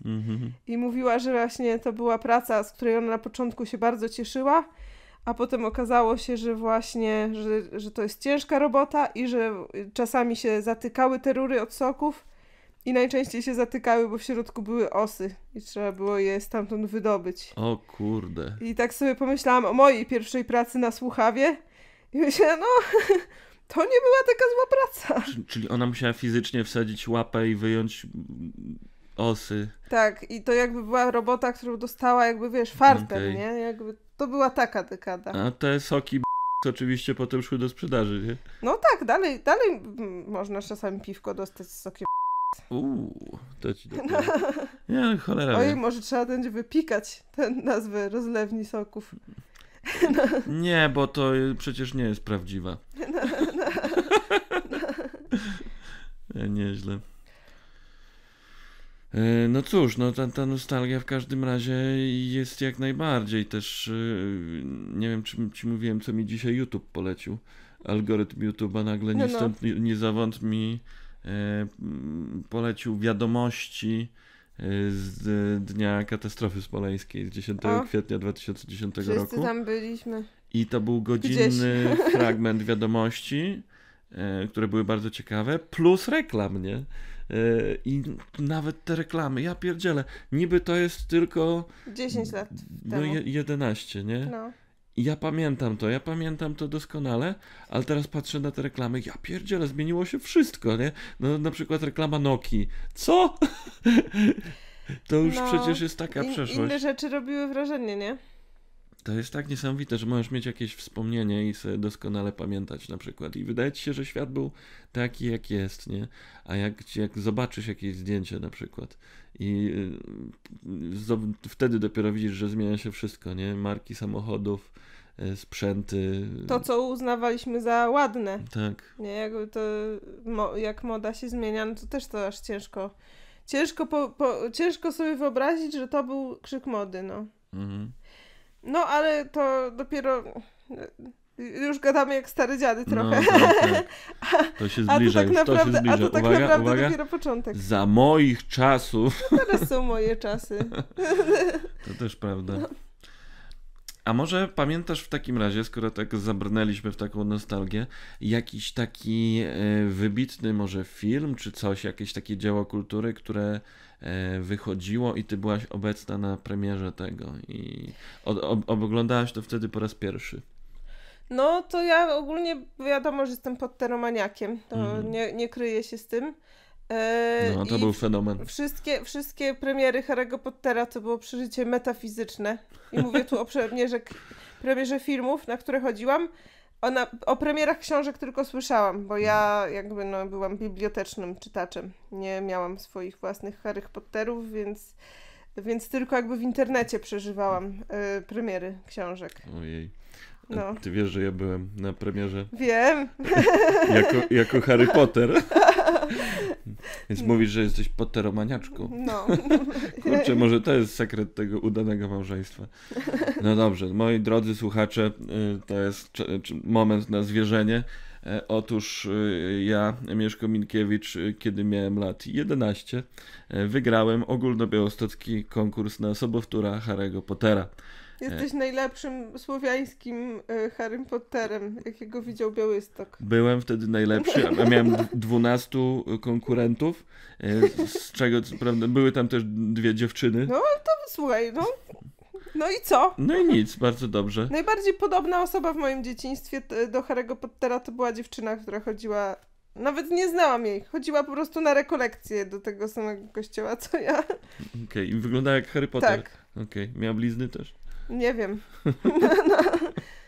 Mhm. i mówiła, że właśnie to była praca, z której ona na początku się bardzo cieszyła, a potem okazało się, że właśnie, że, że to jest ciężka robota i że czasami się zatykały te rury od soków i najczęściej się zatykały, bo w środku były osy i trzeba było je stamtąd wydobyć. O kurde. I tak sobie pomyślałam o mojej pierwszej pracy na słuchawie i myślałam, no to nie była taka zła praca. Czy- Czyli ona musiała fizycznie wsadzić łapę i wyjąć osy. Tak, i to jakby była robota, którą dostała jakby, wiesz, fartem, Okej. nie? Jakby to była taka dekada. A te soki b- oczywiście potem szły do sprzedaży, nie? No tak, dalej, dalej można czasami piwko dostać z sokiem. Uuu, to ci dopiero. Nie, cholera Oj, może trzeba będzie wypikać tę nazwę rozlewni soków. Nie, bo to przecież nie jest prawdziwa. Nie, Nieźle. E, No cóż, no ta, ta nostalgia w każdym razie jest jak najbardziej też. y, Nie wiem, czy ci mówiłem, co mi dzisiaj YouTube polecił. Algorytm YouTube'a nagle No, ni no. stąd, ni, ni zawąd mi e, polecił wiadomości e, z dnia katastrofy smoleńskiej z 10 O. kwietnia 2010 Wszyscy roku. tam byliśmy. I to był godzinny fragment wiadomości, e, które były bardzo ciekawe, plus reklam, nie? E, I nawet te reklamy, ja pierdzielę, niby to jest tylko 10 lat no, temu. je, 11, nie? No. I ja pamiętam to, ja pamiętam to doskonale, ale teraz patrzę na te reklamy, ja pierdzielę, zmieniło się wszystko, nie? No na przykład reklama Nokii. Co? to już No, przecież jest taka In, przeszłość. inne rzeczy robiły wrażenie, nie? To jest tak niesamowite, że możesz mieć jakieś wspomnienie i sobie doskonale pamiętać na przykład. I wydaje ci się, że świat był taki, jak jest, nie? A jak, jak zobaczysz jakieś zdjęcie na przykład i y, wtedy dopiero widzisz, że zmienia się wszystko, nie? Marki samochodów, y, sprzęty. To, co uznawaliśmy za ładne. Tak. Nie, jakby to, mo, jak moda się zmienia, no to też to aż ciężko. Ciężko, po, po, ciężko sobie wyobrazić, że to był krzyk mody, no. Mhm. No, ale to dopiero. Już gadamy jak stare dziady No, trochę. tak, tak. To się A to zbliża tak już, to się naprawdę, zbliża. a to tak uwaga, naprawdę uwaga. dopiero początek. Za moich czasów. Teraz są moje czasy. To też prawda. A może pamiętasz w takim razie, skoro tak zabrnęliśmy w taką nostalgię, jakiś taki e, wybitny może film, czy coś, jakieś takie dzieło kultury, które e, wychodziło i ty byłaś obecna na premierze tego i oglądałaś to wtedy po raz pierwszy. No to ja ogólnie wiadomo, że jestem podteromaniakiem. To Mhm. nie, nie kryję się z tym. E, No, to był fenomen. Wszystkie, wszystkie premiery Harry'ego Pottera to było przeżycie metafizyczne. I mówię tu o premierze, premierze filmów, na które chodziłam. O, na, o premierach książek tylko słyszałam, bo ja jakby no, byłam bibliotecznym czytaczem. Nie miałam swoich własnych Harry Potterów, więc, więc tylko jakby w internecie przeżywałam e, premiery książek. Ojej. No. Ty wiesz, że ja byłem na premierze Wiem. jako, jako Harry Potter. Więc mówisz, że jesteś potteromaniaczką. No. Kurczę, może to jest sekret tego udanego małżeństwa. No dobrze, moi drodzy słuchacze, y, to jest moment na zwierzenie. E, Otóż y, ja, Mieszko Minkiewicz, y, kiedy miałem lat 11, e, wygrałem ogólnobiałostocki konkurs na sobowtóra Harry'ego Pottera. Jesteś najlepszym słowiańskim e, Harrym Potterem, jakiego widział Białystok. Byłem wtedy najlepszy, a miałem d- 12 konkurentów, e, z czego co prawda były tam też dwie dziewczyny. No słuchaj, no. No i co? No i nic, bardzo dobrze. Najbardziej podobna osoba w moim dzieciństwie do Harry'ego Pottera to była dziewczyna, która chodziła. Nawet nie znałam jej. Chodziła po prostu na rekolekcje do tego samego kościoła, co ja. Okej, i wygląda jak Harry Potter. Tak, Okej, miała blizny też? Nie wiem. No,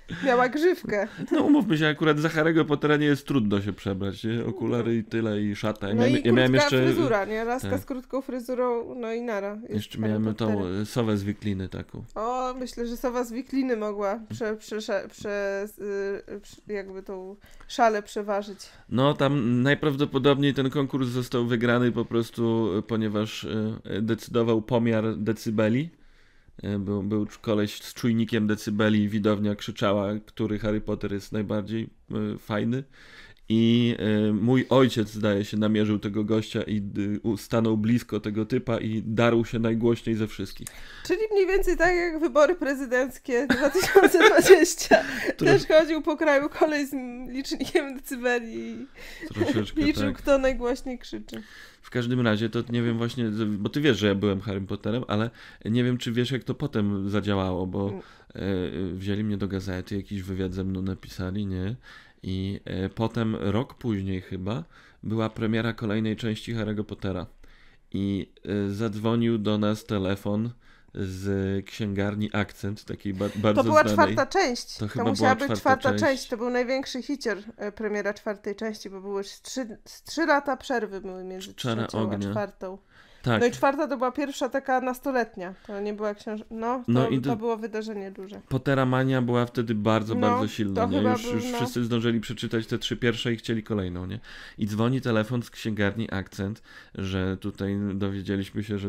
miała grzywkę. No umówmy się, akurat za Harry'ego Pottera nie jest trudno się przebrać, nie? Okulary i tyle i szata. Ja No miałem, i ja miałem jeszcze, fryzura, nie? Laska tak. z krótką fryzurą, no i nara. Jeszcze miałem tą e, sowę z wikliny taką. O, myślę, że sowa z wikliny mogła prze, prze, prze, prze, jakby tą szalę przeważyć. No tam najprawdopodobniej ten konkurs został wygrany po prostu, e, ponieważ e, decydował pomiar decybeli. E, Był, był koleś z czujnikiem decybeli widownia krzyczała, który Harry Potter jest najbardziej e, fajny. I e, mój ojciec, zdaje się, namierzył tego gościa i stanął blisko tego typa i darł się najgłośniej ze wszystkich. Czyli mniej więcej tak jak wybory prezydenckie 2020. Tro, Też chodził po kraju kolej z licznikiem decybeli i troszeczkę liczył, tak. kto najgłośniej krzyczy. W każdym razie to nie wiem właśnie, bo ty wiesz, że ja byłem Harrym Potterem, ale nie wiem, czy wiesz, jak to potem zadziałało, bo Mm. e, wzięli mnie do gazety, jakiś wywiad ze mną napisali, nie? I e, potem, rok później chyba, była premiera kolejnej części Harry'ego Pottera. I e, zadzwonił do nas telefon z księgarni Akcent, takiej ba- bardzo To była znanej. czwarta część. To To, chyba musiała była być czwarta część. część. To był największy hicier e, premiera czwartej części, bo były trzy, trzy lata przerwy były między Czara trzecią ognia. a czwartą. Tak, No i czwarta to była pierwsza taka nastoletnia. To nie była książka. No, to, No i to... to- było wydarzenie duże. Potteramania była wtedy bardzo, No, bardzo silna. to Nie? chyba Już, był, już no. wszyscy zdążyli przeczytać te trzy pierwsze i chcieli kolejną, nie? I dzwoni telefon z księgarni Akcent, że tutaj dowiedzieliśmy się, że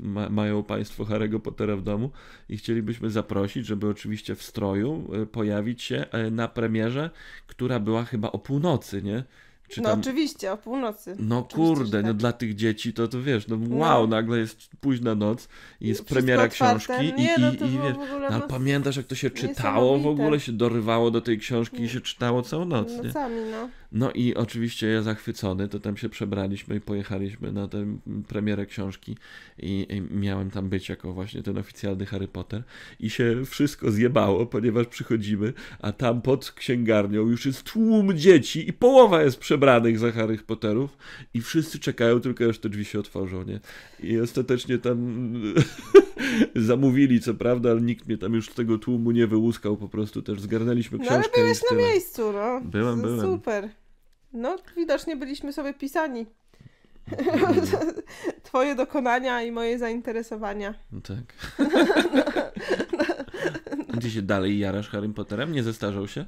ma, mają Państwo Harry'ego Pottera w domu i chcielibyśmy zaprosić, żeby oczywiście w stroju e, pojawić się e, na premierze, która była chyba o północy, nie? Czy No tam... oczywiście, o północy. No Oczywiście, kurde, no tak. dla tych dzieci to to wiesz, no No. wow, nagle jest późna noc i jest Wszystko premiera otwarte. książki i, Nie, i, no i było wiesz, no, ale no, pamiętasz, jak to się czytało w ogóle, się dorywało do tej książki i się czytało całą noc, nie? nocami, no. No i oczywiście ja zachwycony, to tam się przebraliśmy i pojechaliśmy na tę premierę książki i, i miałem tam być jako właśnie ten oficjalny Harry Potter i się wszystko zjebało, ponieważ przychodzimy, a tam pod księgarnią już jest tłum dzieci i połowa jest przebranych za Harry Potterów i wszyscy czekają tylko aż te drzwi się otworzą, nie? I ostatecznie tam zamówili, co prawda, ale nikt mnie tam już z tego tłumu nie wyłuskał, po prostu też zgarnęliśmy No książkę ale byłeś na miejscu, no. Byłem, byłem. Super. No, widocznie byliśmy sobie pisani. Mm. Twoje dokonania i moje zainteresowania. No tak. Ty się dalej jarasz Harrym Potterem? Nie zestarzał się?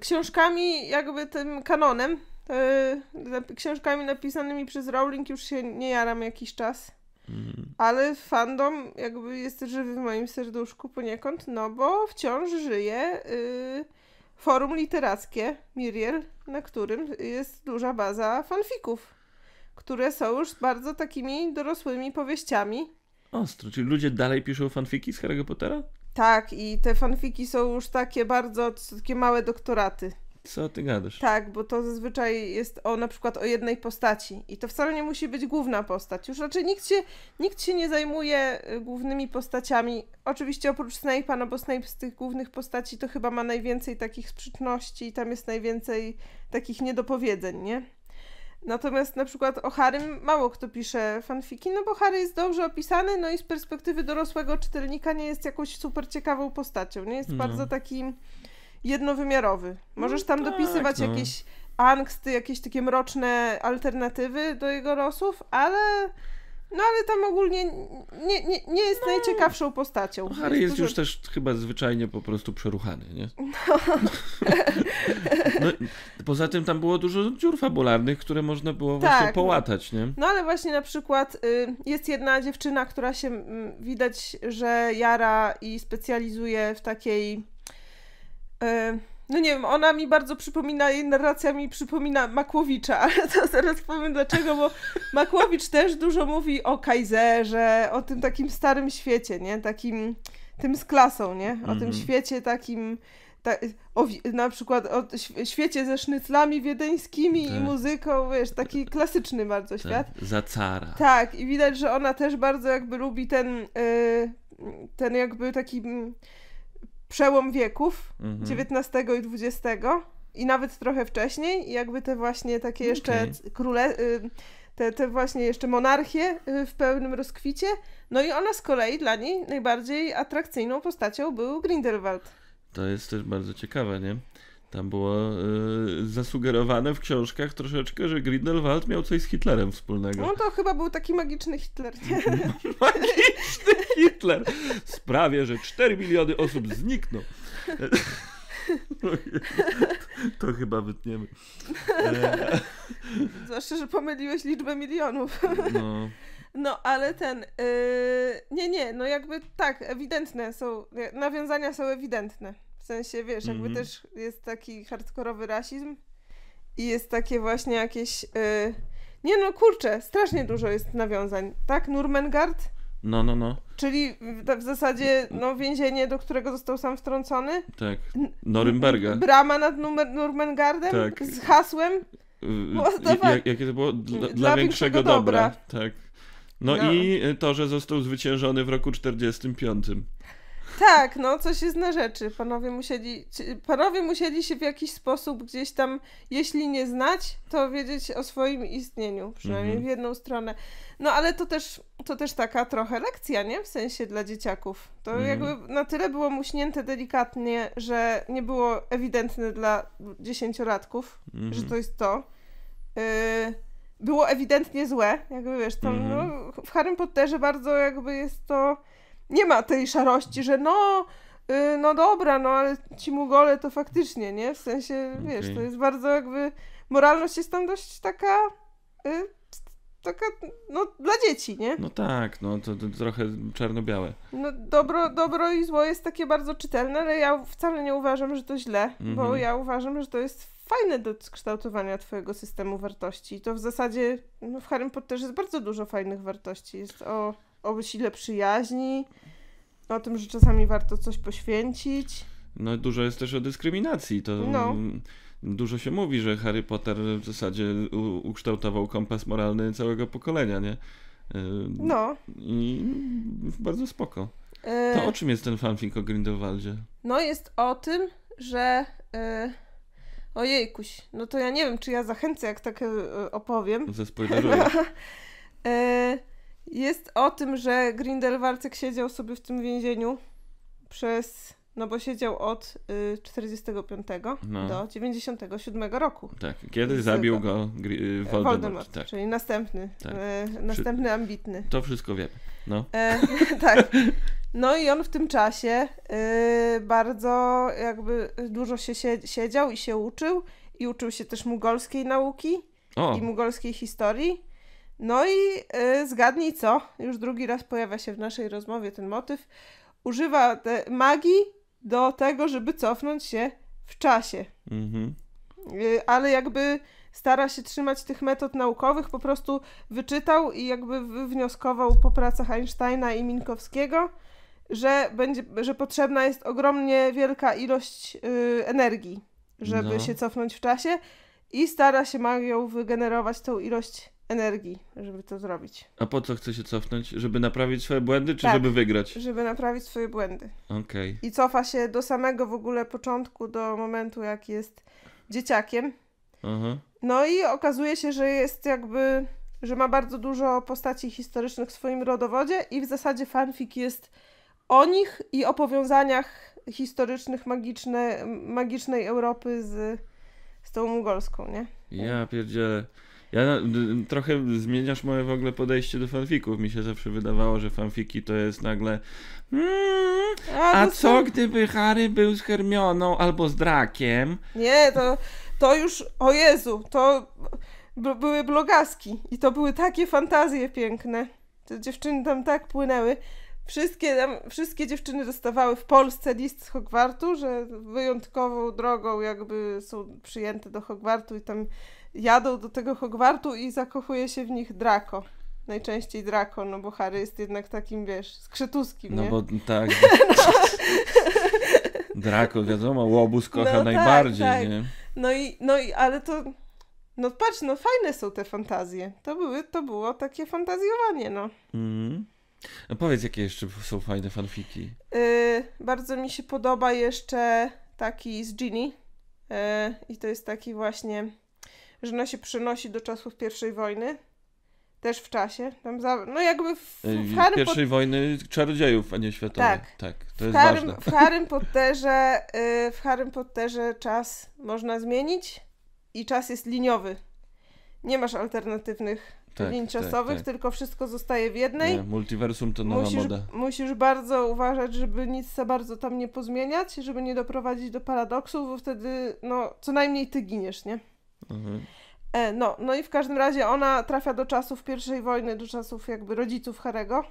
Książkami, jakby tym kanonem, książkami napisanymi przez Rowling już się nie jaram jakiś czas. Mm. Ale fandom jakby jest żywy w moim serduszku poniekąd, no bo wciąż żyje y, forum literackie Miriel, na którym jest duża baza fanfików, które są już bardzo takimi dorosłymi powieściami. Ostro, czyli ludzie dalej piszą fanfiki z Harry'ego Pottera? Tak, i te fanfiki są już takie bardzo, takie małe doktoraty. Co ty gadasz? Tak, bo to zazwyczaj jest o na przykład o jednej postaci i to wcale nie musi być główna postać. Już raczej nikt się, nikt się nie zajmuje y, głównymi postaciami. Oczywiście oprócz Snape'a, no bo Snape z tych głównych postaci to chyba ma najwięcej takich sprzeczności i tam jest najwięcej takich niedopowiedzeń, nie? Natomiast na przykład o Harrym mało kto pisze fanfiki, no bo Harry jest dobrze opisany, no i z perspektywy dorosłego czytelnika nie jest jakąś super ciekawą postacią, nie? Jest No. bardzo taki jednowymiarowy. Możesz tam tak, dopisywać no. jakieś angsty, jakieś takie mroczne alternatywy do jego losów, ale no ale tam ogólnie nie, nie, nie jest najciekawszą postacią. No, Harry jest dużo- już też chyba zwyczajnie po prostu przeruchany, nie? No, poza tym tam było dużo dziur fabularnych, które można było właśnie Tak, no. połatać, nie? No ale właśnie na przykład y, jest jedna dziewczyna, która się mm, widać, że jara i specjalizuje w takiej. Y, no nie wiem, ona mi bardzo przypomina, jej narracja mi przypomina Makłowicza, ale to zaraz powiem dlaczego, bo Makłowicz też dużo mówi o Kajzerze, o tym takim starym świecie, nie? Takim, tym z klasą, nie? O tym Mhm. świecie takim, ta, o, na przykład o świecie ze sznyclami wiedeńskimi i Tak. muzyką, wiesz, taki klasyczny bardzo świat. Tak, za cara. Tak, i widać, że ona też bardzo jakby lubi ten, y, ten jakby taki mm, przełom wieków Mhm. XIX i XX i nawet trochę wcześniej jakby te właśnie takie jeszcze c- króle, y, te, te właśnie jeszcze monarchie y, w pełnym rozkwicie. No i ona z kolei dla niej najbardziej atrakcyjną postacią był Grindelwald. To jest też bardzo ciekawe, nie? Tam było y, zasugerowane w książkach troszeczkę, że Grindelwald miał coś z Hitlerem wspólnego. No to chyba był taki magiczny Hitler. Magiczny Hitler sprawie, że 4 miliony osób znikną. To chyba wytniemy. E, Zwłaszcza, że pomyliłeś liczbę milionów. No, No, ale ten. Yy, nie, nie, no jakby tak, ewidentne są. Nawiązania są ewidentne. W sensie, wiesz, jakby Mhm. też jest taki hardkorowy rasizm i jest takie właśnie jakieś. Yy, nie no, kurczę, strasznie dużo jest nawiązań. Tak, Nurmengard, no, no, no, czyli w, w zasadzie no, więzienie, do którego został sam wtrącony. tak. Norymberga. Brama nad Numer, Nurmengardem Tak. z hasłem. Jak, jakie to było? Dla, Dla dla większego większego dobra. dobra. Tak. No, No. i to, że został zwyciężony w roku 45. Tak, no coś jest na rzeczy. Panowie musieli, panowie musieli się w jakiś sposób gdzieś tam, jeśli nie znać, to wiedzieć o swoim istnieniu, przynajmniej Mhm. w jedną stronę. No ale to też, to też taka trochę lekcja, nie? W sensie dla dzieciaków. To Mhm. jakby na tyle było muśnięte delikatnie, że nie było ewidentne dla dziesięciolatków, Mhm. że to jest to. Yy, było ewidentnie złe, jakby wiesz, tam Mhm. no, w Harrym Potterze bardzo jakby jest to, nie ma tej szarości, że no, yy, no dobra, no ale ci Mugole to faktycznie, nie? W sensie, wiesz, Okej. to jest bardzo jakby, moralność jest tam dość taka, yy, taka, no dla dzieci, nie? No tak, no to, to trochę czarno-białe. No dobro, dobro i zło jest takie bardzo czytelne, ale ja wcale nie uważam, że to źle, bo Mhm. ja uważam, że to jest fajne do kształtowania twojego systemu wartości. I to w zasadzie no, w Harrym Potterze jest bardzo dużo fajnych wartości. Jest o, o sile przyjaźni, o tym, że czasami warto coś poświęcić. No dużo jest też o dyskryminacji. To No. mm, dużo się mówi, że Harry Potter w zasadzie ukształtował kompas moralny całego pokolenia, nie? Y, No. I bardzo spoko. E, To o czym jest ten fanfic o Grindelwaldzie? No jest o tym, że... E, ojejkuś, no to ja nie wiem, czy ja zachęcę, jak tak e, opowiem. Ze spoileruję. E, Jest o tym, że Grindelwaldek siedział sobie w tym więzieniu przez. No bo siedział od y, 45 No. do 97 roku. Tak, kiedy Z- zabił go y, Voldemort, Voldemort. Tak, czyli następny, Tak. e, następny ambitny. to wszystko wiemy. No. E, tak. No i on w tym czasie y, bardzo jakby dużo się sie- siedział i się uczył i uczył się też mugolskiej nauki O, i mugolskiej historii. No i y, zgadnij co, już drugi raz pojawia się w naszej rozmowie ten motyw. Używa magii do tego, żeby cofnąć się w czasie. Mhm. Y, ale jakby stara się trzymać tych metod naukowych, po prostu wyczytał i jakby wywnioskował po pracach Einsteina i Minkowskiego, że, będzie, że potrzebna jest ogromnie wielka ilość y, energii, żeby No. się cofnąć w czasie i stara się magią wygenerować tą ilość energii, żeby to zrobić, A po co chce się cofnąć? Żeby naprawić swoje błędy, czy Tak. żeby wygrać? żeby naprawić swoje błędy. Okej. I cofa się do samego w ogóle początku, do momentu jak jest dzieciakiem. Aha. No i okazuje się, że jest jakby, że ma bardzo dużo postaci historycznych w swoim rodowodzie i w zasadzie fanfic jest o nich i o powiązaniach historycznych magiczne, magicznej Europy z, z tą mongolską, nie? Ja pierdzielę. Ja trochę zmieniasz moje w ogóle podejście do fanfików. Mi się zawsze wydawało, że fanfiki to jest nagle mm, a co gdyby Harry był z Hermioną albo z Drakiem? Nie, to, to już, o Jezu, to były blogaski i to były takie fantazje piękne. Te dziewczyny tam tak płynęły. Wszystkie, tam, wszystkie dziewczyny dostawały w Polsce list z Hogwartu, że wyjątkową drogą jakby są przyjęte do Hogwartu i tam jadą do tego Hogwartu i zakochuje się w nich Draco. Najczęściej Draco, no bo Harry jest jednak takim, wiesz, skrzetuskim, No nie? bo tak. Draco, wiadomo, łobuz kocha No tak, najbardziej, tak. nie? No i, no i, ale to, no patrz, no fajne są te fantazje. To były, to było takie fantazjowanie, no. Mhm. A powiedz, jakie jeszcze są fajne fanfiki. Yy, bardzo mi się podoba jeszcze taki z Ginny. Yy, I to jest taki właśnie, że ona się przenosi do czasów pierwszej wojny. Też w czasie. Tam za, no jakby w, w Ej, Harry Pierwszej wojny czarodziejów, a nie światowej. Tak. tak to W jest Harrym, ważne. w Harrym Potterze, y, w Harrym Potterze czas można zmienić i czas jest liniowy. Nie masz alternatywnych Tak, linii tak, czasowych, tak. tylko wszystko zostaje w jednej. Nie, multiversum to nowa Musisz, moda. musisz bardzo uważać, żeby nic za bardzo tam nie pozmieniać, żeby nie doprowadzić do paradoksu, bo wtedy no, co najmniej ty giniesz, nie? Mhm. E, no, no i w każdym razie ona trafia do czasów pierwszej wojny, do czasów jakby rodziców Harego.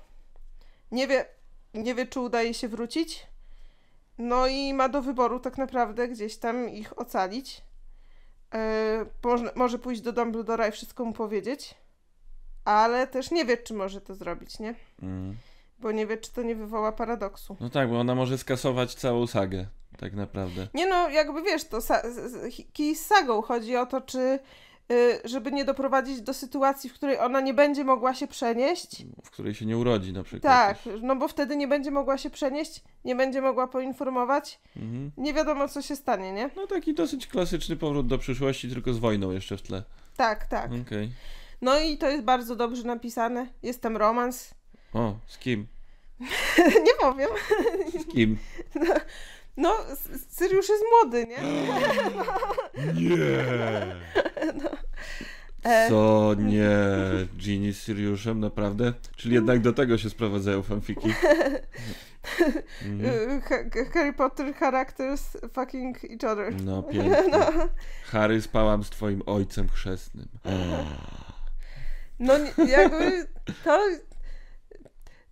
Nie wie, nie wie, czy udaje jej się wrócić. No i ma do wyboru tak naprawdę gdzieś tam ich ocalić. E, może, może pójść do Dumbledora i wszystko mu powiedzieć, ale też nie wie, czy może to zrobić, nie? Mm. Bo nie wie, czy to nie wywoła paradoksu. No tak, bo ona może skasować całą sagę, tak naprawdę. Nie no, jakby wiesz, to sa- kij z sagą. Chodzi o to, czy y, żeby nie doprowadzić do sytuacji, w której ona nie będzie mogła się przenieść. W której się nie urodzi na przykład. Tak, też. no bo wtedy nie będzie mogła się przenieść, nie będzie mogła poinformować. Mhm. Nie wiadomo, co się stanie, nie? No taki dosyć klasyczny powrót do przyszłości, tylko z wojną jeszcze w tle. Tak, tak. Okej. No i to jest bardzo dobrze napisane. Jest tam romans. O, z kim? nie powiem. Z kim? No, S- Syriusz jest młody, nie? Nie! E, Co nie? Ginny z Siriusem, naprawdę? Czyli jednak do tego się sprowadzają fanfiki. Mhm. Ha- Harry Potter characters fucking each other. No pięknie. Harry spałam z twoim ojcem chrzestnym. No jakby to,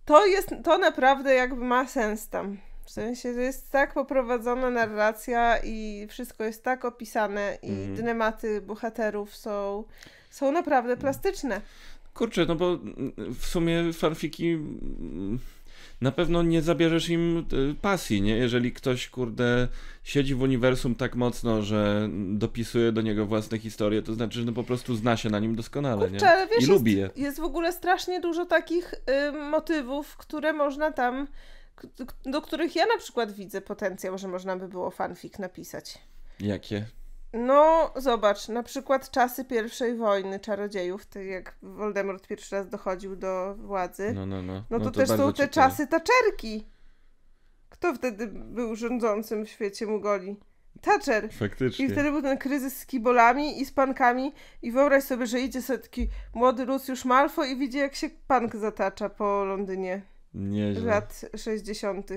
to jest, to naprawdę jakby ma sens tam. W sensie, że jest tak poprowadzona narracja i wszystko jest tak opisane i dylematy bohaterów są, są naprawdę plastyczne. Kurczę, no bo mm, w sumie fanfiki mm, na pewno nie zabierzesz im y, pasji, nie? Jeżeli ktoś, kurde, siedzi w uniwersum tak mocno, że dopisuje do niego własne historie, to znaczy, że no po prostu zna się na nim doskonale, Kurczę, nie? wiesz, I lubi je. jest, jest w ogóle strasznie dużo takich y, motywów, które można tam, do których ja na przykład widzę potencjał, że można by było fanfic napisać. Jakie? No, zobacz, na przykład czasy pierwszej wojny czarodziejów, tak jak Voldemort pierwszy raz dochodził do władzy, no, No, no, no. to, No też bardzo są te ciekawe. czasy taczerki. Kto wtedy był rządzącym w świecie Mugoli? Thatcher. Faktycznie. I wtedy był ten kryzys z kibolami i z pankami i wyobraź sobie, że idzie sobie taki młody Lucius Malfoy i widzi jak się pank zatacza po Londynie Nieźle. lat 60.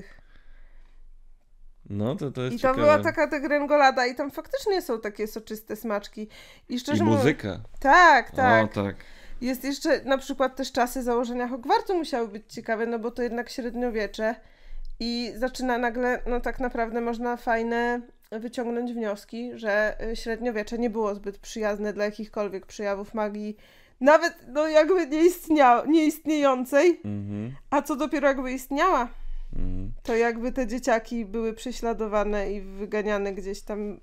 No, to, to jest I to ciekawe. była taka degrengolada i tam faktycznie są takie soczyste smaczki. I szczerze I mówiąc... muzyka. Tak, tak. O, tak. Jest jeszcze na przykład też czasy założenia Hogwartu musiały być ciekawe, no bo to jednak średniowiecze i zaczyna nagle, no tak naprawdę można fajne wyciągnąć wnioski, że y, średniowiecze nie było zbyt przyjazne dla jakichkolwiek przejawów magii, nawet no jakby nie istniał, nieistniejącej, Mhm. a co dopiero jakby istniała. To jakby te dzieciaki były prześladowane i wyganiane gdzieś tam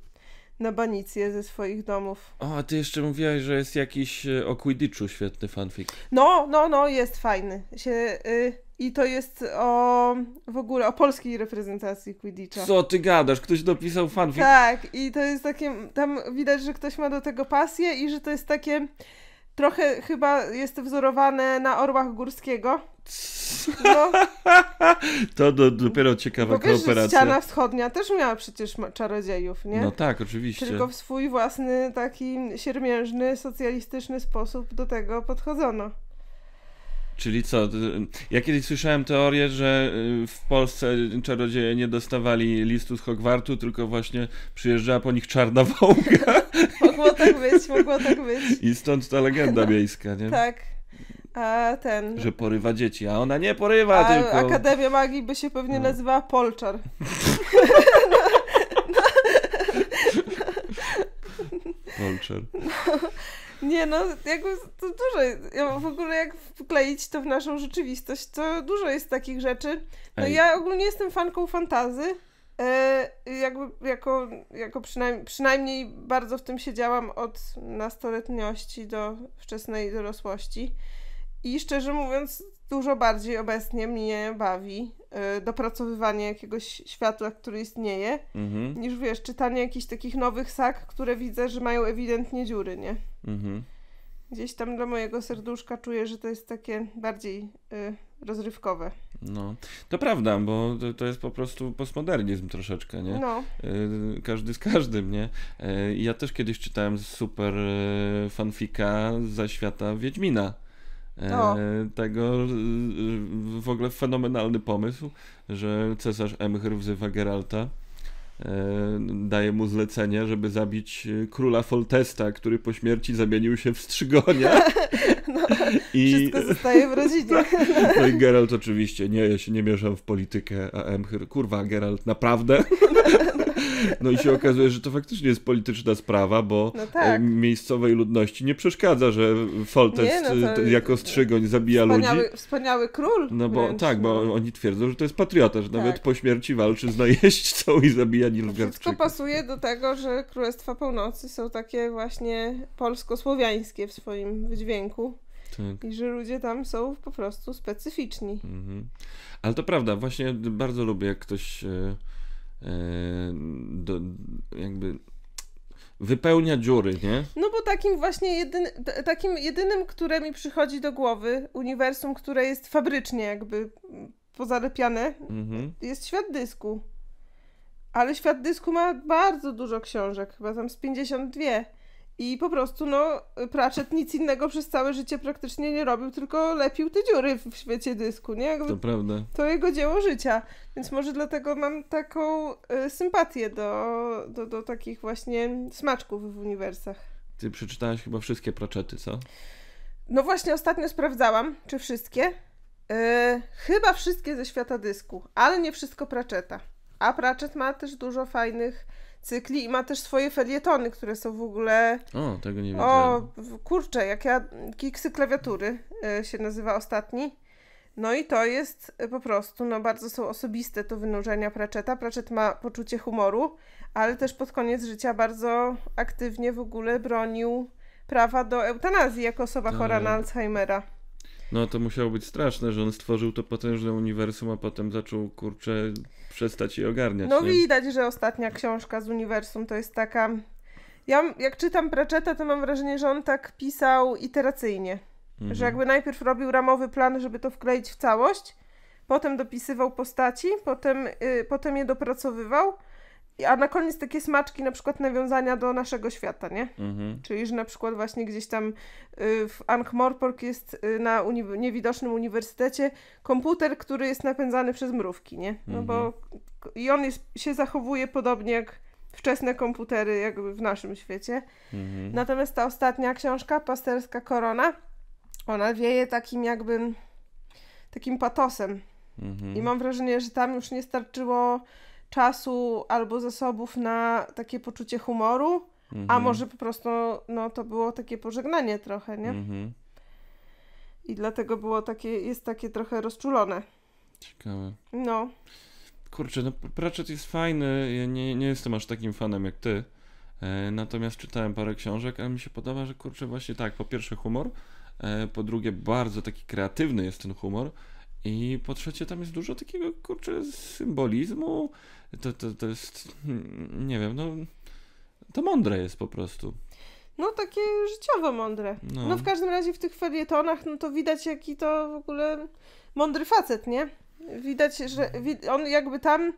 na banicję ze swoich domów. O, a ty jeszcze mówiłaś, że jest jakiś e, o Quidditchu świetny fanfic. No, no, no, jest fajny. Się, y, I to jest o w ogóle o polskiej reprezentacji Quidditcha. Co ty gadasz? Ktoś dopisał fanfic? Tak, i to jest takie, tam widać, że ktoś ma do tego pasję i że to jest takie, trochę chyba jest wzorowane na Orłach Górskiego. No, To do, dopiero ciekawa bo wiesz, kooperacja. ściana wschodnia też miała przecież czarodziejów, nie? No tak, oczywiście. Tylko w swój własny, taki siermiężny, socjalistyczny sposób do tego podchodzono. Czyli co? Ja kiedyś słyszałem teorię, że y, w Polsce czarodzieje nie dostawali listu z Hogwartu, tylko właśnie przyjeżdżała po nich czarna wołga Mogło tak być, mogło tak być. i stąd ta legenda miejska, nie? Tak. A ten. Że porywa dzieci, a ona nie porywa, A tylko... Akademia Magii by się pewnie No. nazywała Polczar. Polczer. Nie no, jakby to dużo. jest. Ja w ogóle jak wkleić to w naszą rzeczywistość, to dużo jest takich rzeczy. No Ej. ja ogólnie jestem fanką fantazy. E, jakby jako, jako przynajmniej, przynajmniej bardzo w tym siedziałam od nastoletniości do wczesnej dorosłości. I szczerze mówiąc, dużo bardziej obecnie mnie bawi e, dopracowywanie jakiegoś światła, który istnieje, Mhm, niż wiesz, czytanie jakichś takich nowych sak, które widzę, że mają ewidentnie dziury, nie? mhm. Gdzieś tam dla mojego serduszka czuję, że to jest takie bardziej y, rozrywkowe. No, to prawda, bo to, to jest po prostu postmodernizm troszeczkę, nie? No, Y, każdy z każdym, nie? Y, Ja też kiedyś czytałem super y, fanfika za świata Wiedźmina. E, O. Tego y, w ogóle fenomenalny pomysł, że cesarz Emhyr wzywa Geralta, e, daje mu zlecenie, żeby zabić króla Foltesta, który po śmierci zamienił się w strzygonia. no I, wszystko zostaje w rodzinie. no i Geralt oczywiście, nie, ja się nie mieszam w politykę, a Emhyr, kurwa Geralt, naprawdę? No i się okazuje, że to faktycznie jest polityczna sprawa, bo No e, tak. miejscowej ludności nie przeszkadza, że Foltest no e, jako strzygoń zabija ludzi. Wspaniały, wspaniały król. No bo wręcz, tak, bo no. oni twierdzą, że to jest patriota, że nawet Tak. po śmierci walczy z najeźdźcą i zabija To Wszystko Nilfgaardczyków. pasuje do tego, że Królestwa Północy są takie właśnie polsko-słowiańskie w swoim wydźwięku Tak. i że ludzie tam są po prostu specyficzni. Mhm. Ale to prawda, właśnie bardzo lubię, jak ktoś e, e, do, jakby wypełnia dziury, nie? No bo takim właśnie jedyny, t- takim jedynym, które mi przychodzi do głowy, uniwersum, które jest fabrycznie jakby pozalepiane, Mhm. jest świat dysku. Ale świat dysku ma bardzo dużo książek, chyba tam z 52. I po prostu, no, Pratchett nic innego przez całe życie praktycznie nie robił, tylko lepił te dziury w świecie dysku, nie? Jakby To prawda. to jego dzieło życia. Więc może dlatego mam taką y, sympatię do, do, do takich właśnie smaczków w uniwersach. Ty przeczytałaś chyba wszystkie Pratchety, co? No właśnie ostatnio sprawdzałam, czy wszystkie. Yy, chyba wszystkie ze świata dysku, ale nie wszystko Pratchetta. A Pratchett ma też dużo fajnych cykli i ma też swoje felietony, które są w ogóle... O, tego nie O, wiedziałem. w- kurczę, jak ja... Kiksy klawiatury y, się nazywa ostatni. No i to jest y, po prostu, no bardzo są osobiste to wynurzenia Pratchetta. Pratchett ma poczucie humoru, ale też pod koniec życia bardzo aktywnie w ogóle bronił prawa do eutanazji jako osoba chora na Tak. Alzheimera. No to musiało być straszne, że on stworzył to potężne uniwersum, a potem zaczął, kurczę, przestać je ogarniać, No nie? widać, że ostatnia książka z uniwersum to jest taka... Ja jak czytam Pratchetta, to mam wrażenie, że on tak pisał iteracyjnie. Mhm. Że jakby najpierw robił ramowy plan, żeby to wkleić w całość, potem dopisywał postaci, potem, y, potem je dopracowywał, a na koniec takie smaczki, na przykład nawiązania do naszego świata, nie? Mhm. Czyli, że na przykład właśnie gdzieś tam y, w Ankh-Morpork jest y, na uni- niewidocznym uniwersytecie komputer, który jest napędzany przez mrówki, nie? No bo k- i on jest, się zachowuje podobnie jak wczesne komputery jakby w naszym świecie. Mhm. Natomiast ta ostatnia książka, Pasterska Korona, ona wieje takim jakby takim patosem. Mhm. I mam wrażenie, że tam już nie starczyło czasu albo zasobów na takie poczucie humoru, Mhm. a może po prostu no, to było takie pożegnanie trochę, nie? Mhm. I dlatego było takie, jest takie trochę rozczulone. Ciekawe. No, Kurczę, no Pratchett jest fajny, ja nie, nie jestem aż takim fanem jak ty. E, natomiast czytałem parę książek, ale mi się podoba, że kurczę właśnie tak, po pierwsze humor, e, po drugie bardzo taki kreatywny jest ten humor i po trzecie tam jest dużo takiego kurczę symbolizmu. To, to, to jest, hmm, nie wiem, no to mądre jest po prostu. no takie życiowo mądre. No, No w każdym razie w tych felietonach, no to widać jaki to w ogóle mądry facet, nie? Widać, że wi- on jakby tam,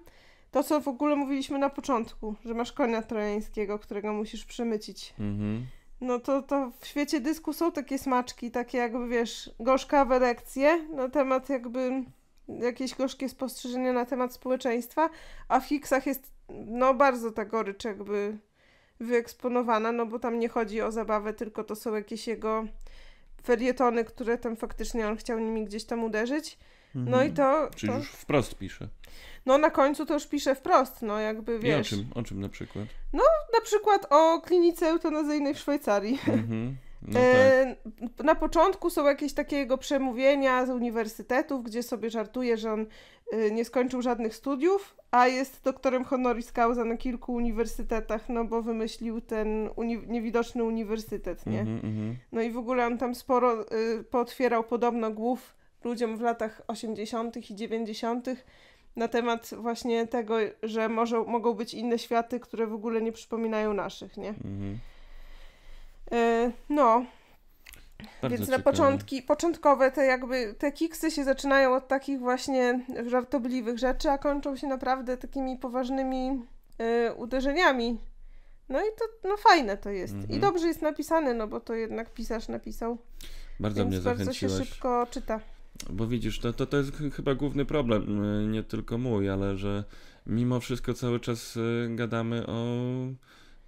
to co w ogóle mówiliśmy na początku, że masz konia trojańskiego, którego musisz przemycić. Mhm. No to, to w świecie dysku są takie smaczki, takie jakby wiesz, gorzkawe lekcje na temat jakby jakieś gorzkie spostrzeżenia na temat społeczeństwa, a w Hicksach jest no bardzo ta gorycz jakby wyeksponowana, no bo tam nie chodzi o zabawę, tylko to są jakieś jego felietony, które tam faktycznie on chciał nimi gdzieś tam uderzyć. No i to, Mhm. Czyli to już wprost pisze. no na końcu to już pisze wprost, no jakby I o wiesz, czym, o czym na przykład? Na przykład o klinice eutanazyjnej w Szwajcarii. Mhm. No tak. E, Na początku są jakieś takie jego przemówienia z uniwersytetów, gdzie sobie żartuje, że on y, nie skończył żadnych studiów, a jest doktorem honoris causa na kilku uniwersytetach, no bo wymyślił ten uni- niewidoczny uniwersytet, nie? Mhm, mhm. No i w ogóle on tam sporo y, pootwierał podobno głów ludziom w latach 80. i 90. na temat właśnie tego, że może, mogą być inne światy, które w ogóle nie przypominają naszych, nie? Mhm. E, no, Bardzo Więc na ciekawe. początki, początkowe te jakby, te kiksy się zaczynają od takich właśnie żartobliwych rzeczy, a kończą się naprawdę takimi poważnymi y, uderzeniami. No i to, no fajne to jest. Mhm. I dobrze jest napisane, no bo to jednak pisarz napisał. Bardzo więc mnie bardzo się szybko czyta. Bo widzisz, to, to, to jest ch- chyba główny problem, y, nie tylko mój, ale że mimo wszystko cały czas y, gadamy o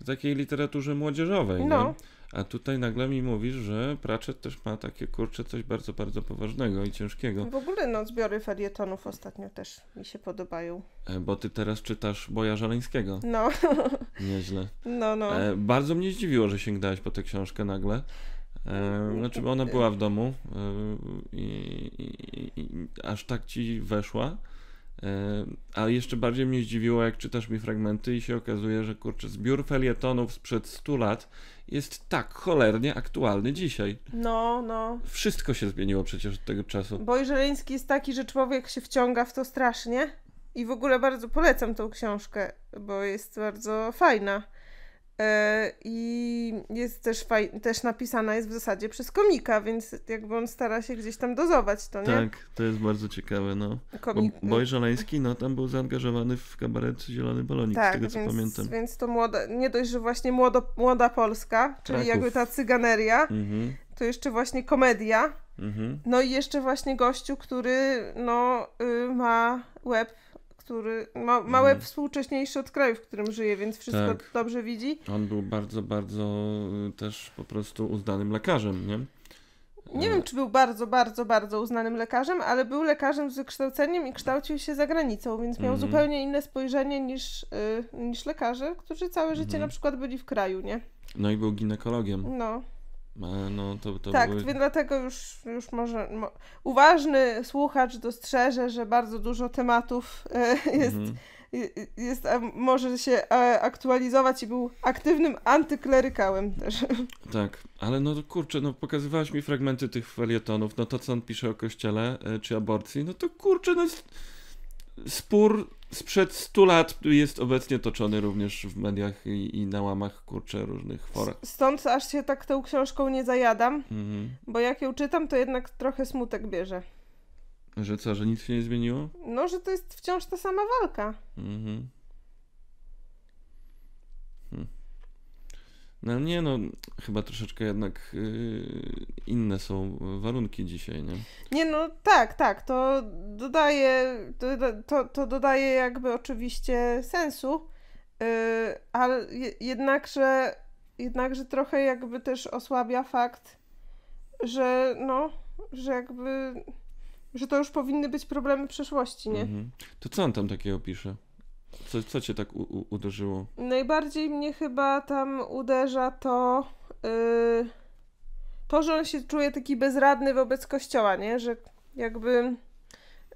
takiej literaturze młodzieżowej, No. nie? A tutaj nagle mi mówisz, że Pratchett też ma takie, kurczę, coś bardzo, bardzo poważnego i ciężkiego. W ogóle no zbiory felietonów ostatnio też mi się podobają. E, Bo ty teraz czytasz Boja Żaleńskiego. No, Nieźle. no, no. E, bardzo mnie zdziwiło, że sięgnąłeś po tę książkę nagle. E, znaczy, bo ona była w domu e, i, i, i aż tak ci weszła. E, a jeszcze bardziej mnie zdziwiło, jak czytasz mi fragmenty i się okazuje, że kurczę, zbiór felietonów sprzed 100 lat jest tak cholernie aktualny dzisiaj. No, no. Wszystko się zmieniło przecież od tego czasu. Boj Żeleński jest taki, że człowiek się wciąga w to strasznie. I w ogóle bardzo polecam tą książkę, bo jest bardzo fajna. E, I jest też, faj- też napisana jest w zasadzie przez komika, więc jakby on stara się gdzieś tam dozować to, nie? Tak, to jest bardzo ciekawe, no. Bo Komik, Boj Żaleński, no tam był zaangażowany w kabaret Zielony Balonik, z tak, tego co więc, pamiętam. więc to młoda, nie dość, że właśnie młodo, młoda Polska, czyli Kraków. jakby ta cyganeria, Mhm, to jeszcze właśnie komedia. mhm. No i jeszcze właśnie gościu, który no, y, ma łeb, który ma, ma Mhm. współcześniejszy od kraju, w którym żyje, więc wszystko Tak. dobrze widzi. On był bardzo, bardzo y, też po prostu uznanym lekarzem, nie? Nie E, wiem, czy był bardzo, bardzo, bardzo uznanym lekarzem, ale był lekarzem z wykształceniem i kształcił się za granicą, więc miał Mhm. zupełnie inne spojrzenie niż, y, niż lekarze, którzy całe życie Mhm. na przykład byli w kraju, nie? No i był ginekologiem. No, No to, to tak, były... więc dlatego już, już może mo, uważny słuchacz dostrzeże, że bardzo dużo tematów y, jest Mhm. y- jest, a może się e, aktualizować i był aktywnym antyklerykałem też. Tak, ale no to kurczę, no pokazywałaś mi fragmenty tych felietonów, no to co on pisze o kościele e, czy aborcji, no to kurczę, no jest... spór sprzed 100 lat jest obecnie toczony również w mediach i, i na łamach, kurczę, różnych forach. Stąd aż się tak tą książką nie zajadam, Mhm. bo jak ją czytam, to jednak trochę smutek bierze. Że co, że nic się nie zmieniło? No, że to jest wciąż ta sama walka. Mhm. No nie no, chyba troszeczkę jednak yy, inne są warunki dzisiaj, nie? Nie no, tak, tak, to dodaje, to, to, dodaje jakby oczywiście sensu, yy, ale je, jednakże, jednakże trochę jakby też osłabia fakt, że no, że jakby, że to już powinny być problemy przeszłości, nie? Mhm. To co on tam takiego pisze? Co, co cię tak u, u, uderzyło? Najbardziej mnie chyba tam uderza to, yy, to, że on się czuje taki bezradny wobec kościoła, nie? Że jakby,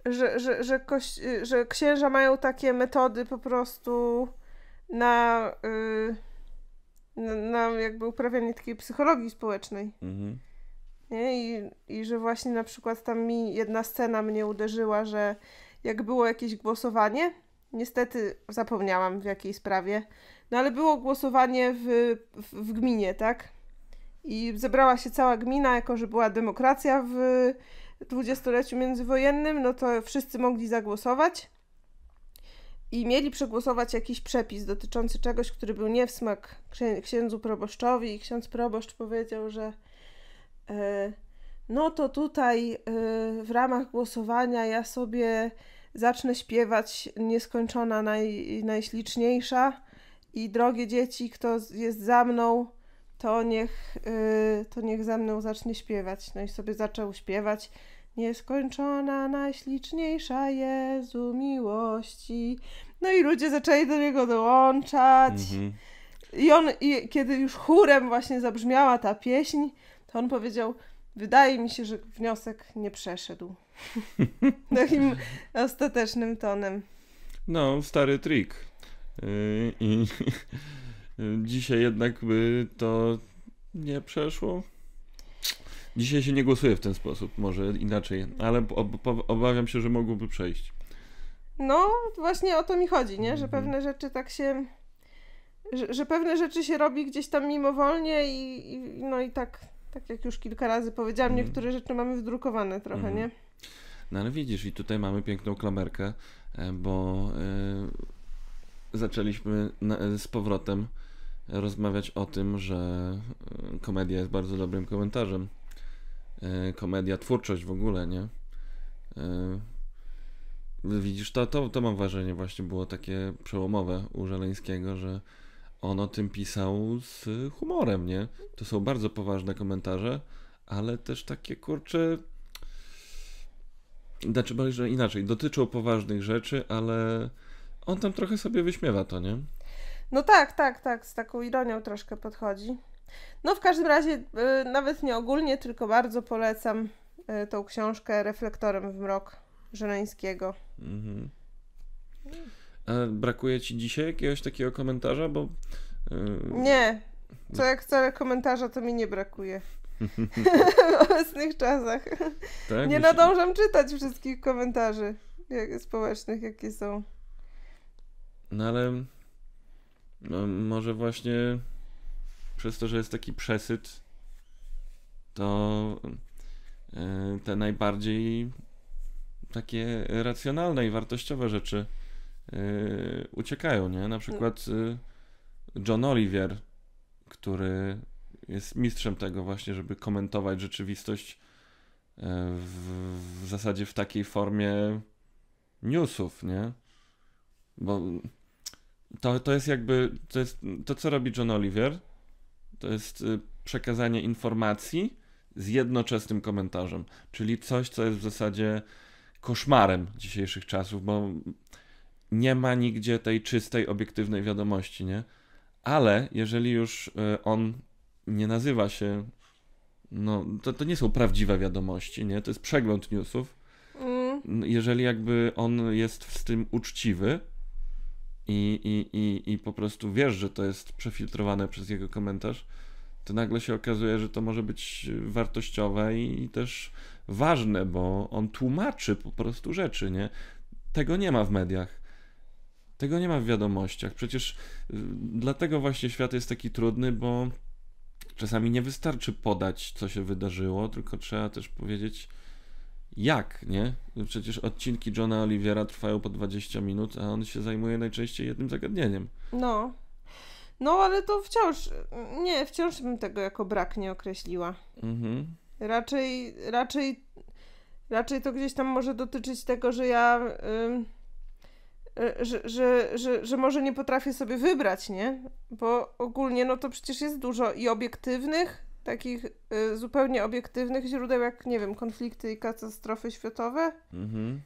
że, że, że, koś, że księża mają takie metody po prostu na, yy, na, na jakby uprawianie takiej psychologii społecznej. Mhm. Nie? I, I że właśnie na przykład tam mi jedna scena mnie uderzyła, że jak było jakieś głosowanie, niestety zapomniałam w jakiej sprawie, no ale było głosowanie w, w, w gminie, tak? I zebrała się cała gmina, jako że była demokracja w dwudziestoleciu międzywojennym, no to wszyscy mogli zagłosować i mieli przegłosować jakiś przepis dotyczący czegoś, który był nie w smak księ księdzu proboszczowi i ksiądz proboszcz powiedział, że e, no to tutaj e, w ramach głosowania ja sobie zacznę śpiewać nieskończona naj, najśliczniejsza i drogie dzieci, kto jest za mną, to niech, yy, to niech za mną zacznie śpiewać. No i sobie zaczął śpiewać. Nieskończona, najśliczniejsza Jezu miłości. No i ludzie zaczęli do niego dołączać. Mhm. I on, i kiedy już chórem właśnie zabrzmiała ta pieśń, to on powiedział: Wydaje mi się, że wniosek nie przeszedł. Takim ostatecznym tonem. No, stary trik. Yy, I dzisiaj jednak by to nie przeszło. Dzisiaj się nie głosuje w ten sposób, może inaczej, ale ob obawiam się, że mogłoby przejść. No, właśnie o to mi chodzi, nie? Że Mhm. pewne rzeczy tak się. Że, że pewne rzeczy się robi gdzieś tam mimowolnie i, i no i tak, tak jak już kilka razy powiedziałam, Mhm. niektóre rzeczy mamy wdrukowane trochę, Mhm. nie? No ale widzisz, i tutaj mamy piękną klamerkę, e, bo e, zaczęliśmy z powrotem rozmawiać o tym, że e, komedia jest bardzo dobrym komentarzem. Komedia, twórczość w ogóle, nie? Widzisz, to, to, to mam wrażenie właśnie było takie przełomowe u Żeleńskiego, że on o tym pisał z humorem, nie? To są bardzo poważne komentarze, ale też takie kurcze znaczy, że inaczej, dotyczą poważnych rzeczy, ale on tam trochę sobie wyśmiewa to, nie? No tak, tak, tak, z taką ironią troszkę podchodzi. No w każdym razie, y, nawet nie ogólnie, tylko bardzo polecam y, tą książkę Reflektorem w mrok Żeleńskiego. Mhm. A brakuje ci dzisiaj jakiegoś takiego komentarza, bo... Yy, Nie, co jak wcale komentarza to mi nie brakuje. W obecnych czasach. tak? Nie nadążam czytać wszystkich komentarzy jak, społecznych, jakie są. No ale no, może właśnie przez to, że jest taki przesyt, to yy, te najbardziej takie racjonalne i wartościowe rzeczy yy, uciekają, nie? Na przykład yy, John Oliver, który jest mistrzem tego właśnie, żeby komentować rzeczywistość yy, w, w zasadzie w takiej formie newsów, nie? Bo to, to jest jakby, to jest to, co robi John Oliver, to jest y, przekazanie informacji z jednoczesnym komentarzem, czyli coś, co jest w zasadzie koszmarem dzisiejszych czasów, bo nie ma nigdzie tej czystej, obiektywnej wiadomości, nie? Ale jeżeli już y, on nie nazywa się, no, to, to nie są prawdziwe wiadomości, nie? To jest przegląd newsów, Mm, jeżeli jakby on jest z tym uczciwy i, i, i, i po prostu wiesz, że to jest przefiltrowane przez jego komentarz, to nagle się okazuje, że to może być wartościowe i też ważne, bo on tłumaczy po prostu rzeczy, nie? Tego nie ma w mediach. Tego nie ma w wiadomościach. Przecież y, dlatego właśnie świat jest taki trudny, bo czasami nie wystarczy podać, co się wydarzyło, tylko trzeba też powiedzieć, jak, nie? Przecież odcinki Johna Oliviera trwają po 20 minut, a on się zajmuje najczęściej jednym zagadnieniem. no. No, ale to wciąż, nie, wciąż bym tego jako brak nie określiła. Mhm. Raczej, raczej, raczej to gdzieś tam może dotyczyć tego, że ja, y, że, że, że, że może nie potrafię sobie wybrać, nie? Bo ogólnie, no to przecież jest dużo i obiektywnych, takich y, zupełnie obiektywnych źródeł, jak, nie wiem, konflikty i katastrofy światowe. Mhm.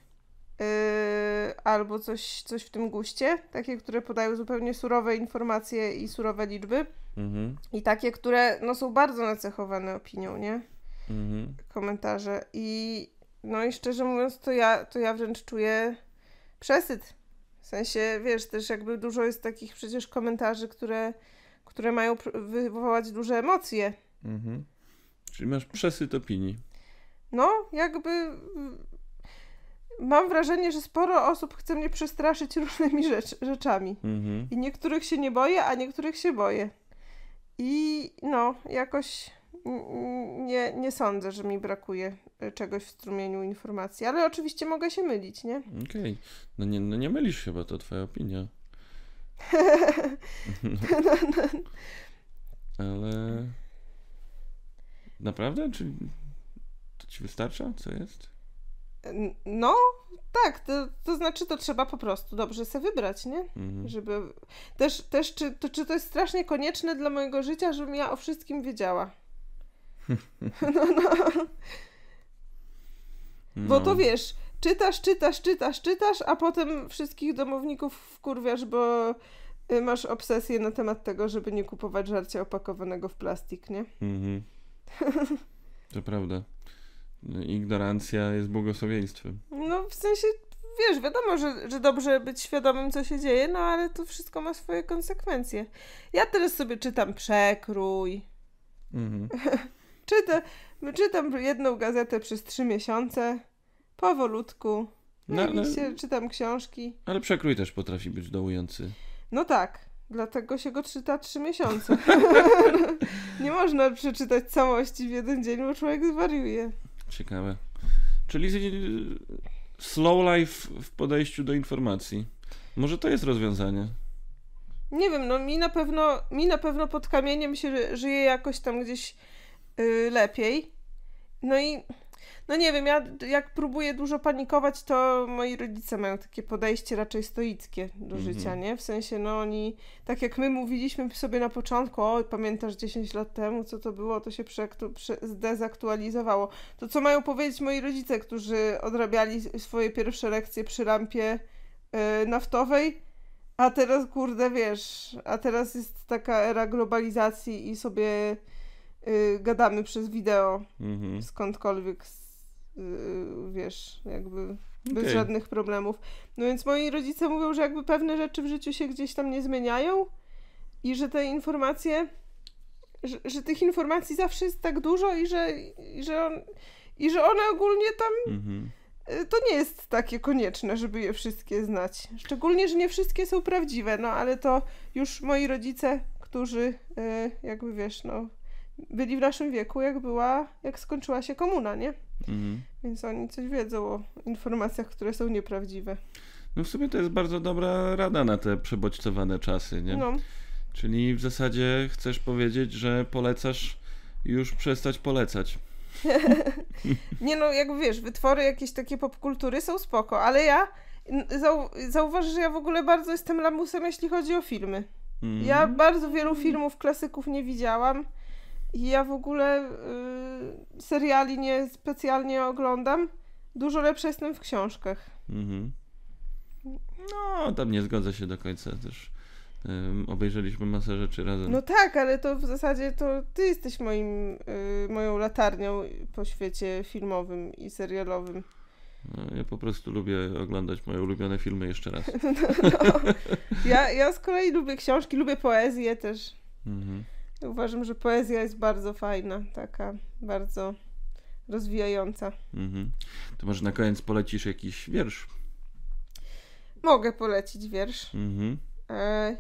albo coś, coś w tym guście, takie, które podają zupełnie surowe informacje i surowe liczby Mhm. i takie, które no, są bardzo nacechowane opinią, nie? Mhm. Komentarze i no i szczerze mówiąc, to ja, to ja wręcz czuję przesyt. W sensie, wiesz, też jakby dużo jest takich przecież komentarzy, które, które mają wywołać duże emocje. Mhm. Czyli masz przesyt opinii. No, jakby mam wrażenie, że sporo osób chce mnie przestraszyć różnymi rzecz, rzeczami. Mhm. I niektórych się nie boję, a niektórych się boję. I no, jakoś nie, nie sądzę, że mi brakuje y, czegoś w strumieniu informacji, ale oczywiście mogę się mylić, nie? Okej. No, nie, no nie mylisz się, bo to twoja opinia. Ale... Naprawdę? Czy to ci wystarcza? Co jest? No, tak, to, to znaczy to trzeba po prostu dobrze sobie wybrać, nie? Mhm. Żeby też, też czy, to, czy to jest strasznie konieczne dla mojego życia, żebym ja o wszystkim wiedziała. No, no. Bo to wiesz, czytasz, czytasz, czytasz, czytasz, a potem wszystkich domowników wkurwiasz, bo y, masz obsesję na temat tego, żeby nie kupować żarcia opakowanego w plastik, nie? Mhm. To prawda. No, Ignorancja jest błogosławieństwem. No w sensie, wiesz, wiadomo, że, że dobrze być świadomym, co się dzieje, no ale to wszystko ma swoje konsekwencje. Ja teraz sobie czytam Przekrój, Mhm. czytam, czytam jedną gazetę przez trzy miesiące, powolutku, No, no, ale, i się, czytam książki. ale przekrój też potrafi być dołujący. No tak, dlatego się go czyta trzy miesiące. Nie można przeczytać całości w jeden dzień, bo człowiek zwariuje. Ciekawe. Czyli slow life w podejściu do informacji. Może to jest rozwiązanie. Nie wiem, no mi na pewno, mi na pewno pod kamieniem się ży- żyje jakoś tam gdzieś y, lepiej. No i no nie wiem, ja jak próbuję dużo panikować, to moi rodzice mają takie podejście raczej stoickie do Mhm. życia, nie? W sensie, no oni, tak jak my mówiliśmy sobie na początku, o pamiętasz 10 lat temu, co to było, to się zdezaktualizowało. To co mają powiedzieć moi rodzice, którzy odrabiali swoje pierwsze lekcje przy rampie y, naftowej, a teraz, kurde, wiesz, a teraz jest taka era globalizacji i sobie y, gadamy przez wideo Mhm. skądkolwiek, s- y, wiesz, jakby bez Okej. żadnych problemów. No więc moi rodzice mówią, że jakby pewne rzeczy w życiu się gdzieś tam nie zmieniają i że te informacje, że, że tych informacji zawsze jest tak dużo i że, i że, on, i że one ogólnie tam Mhm. Y, to nie jest takie konieczne, żeby je wszystkie znać. Szczególnie, że nie wszystkie są prawdziwe, no ale to już moi rodzice, którzy y, jakby wiesz, no byli w naszym wieku, jak była, jak skończyła się komuna, nie? Mhm. Więc oni coś wiedzą o informacjach, które są nieprawdziwe. No w sumie to jest bardzo dobra rada na te przebodźcowane czasy, nie? No, Czyli w zasadzie chcesz powiedzieć, że polecasz już przestać polecać. nie no, jak wiesz, wytwory jakieś takie popkultury są spoko, ale ja zau zauważ, że ja w ogóle bardzo jestem lamusem, jeśli chodzi o filmy. Mhm. Ja bardzo wielu filmów, klasyków nie widziałam i ja w ogóle y, seriali nie specjalnie oglądam. Dużo lepsza jestem w książkach. Mhm. No, tam nie zgodzę się do końca też. Obejrzeliśmy masę rzeczy razem. No tak, ale to w zasadzie to ty jesteś moim, y, moją latarnią po świecie filmowym i serialowym. No, ja po prostu lubię oglądać moje ulubione filmy jeszcze raz. Ja, ja z kolei lubię książki, lubię poezję też. Mhm. Uważam, że poezja jest bardzo fajna, taka bardzo rozwijająca. Mhm. To może na koniec polecisz jakiś wiersz. Mogę polecić wiersz. Mhm. E,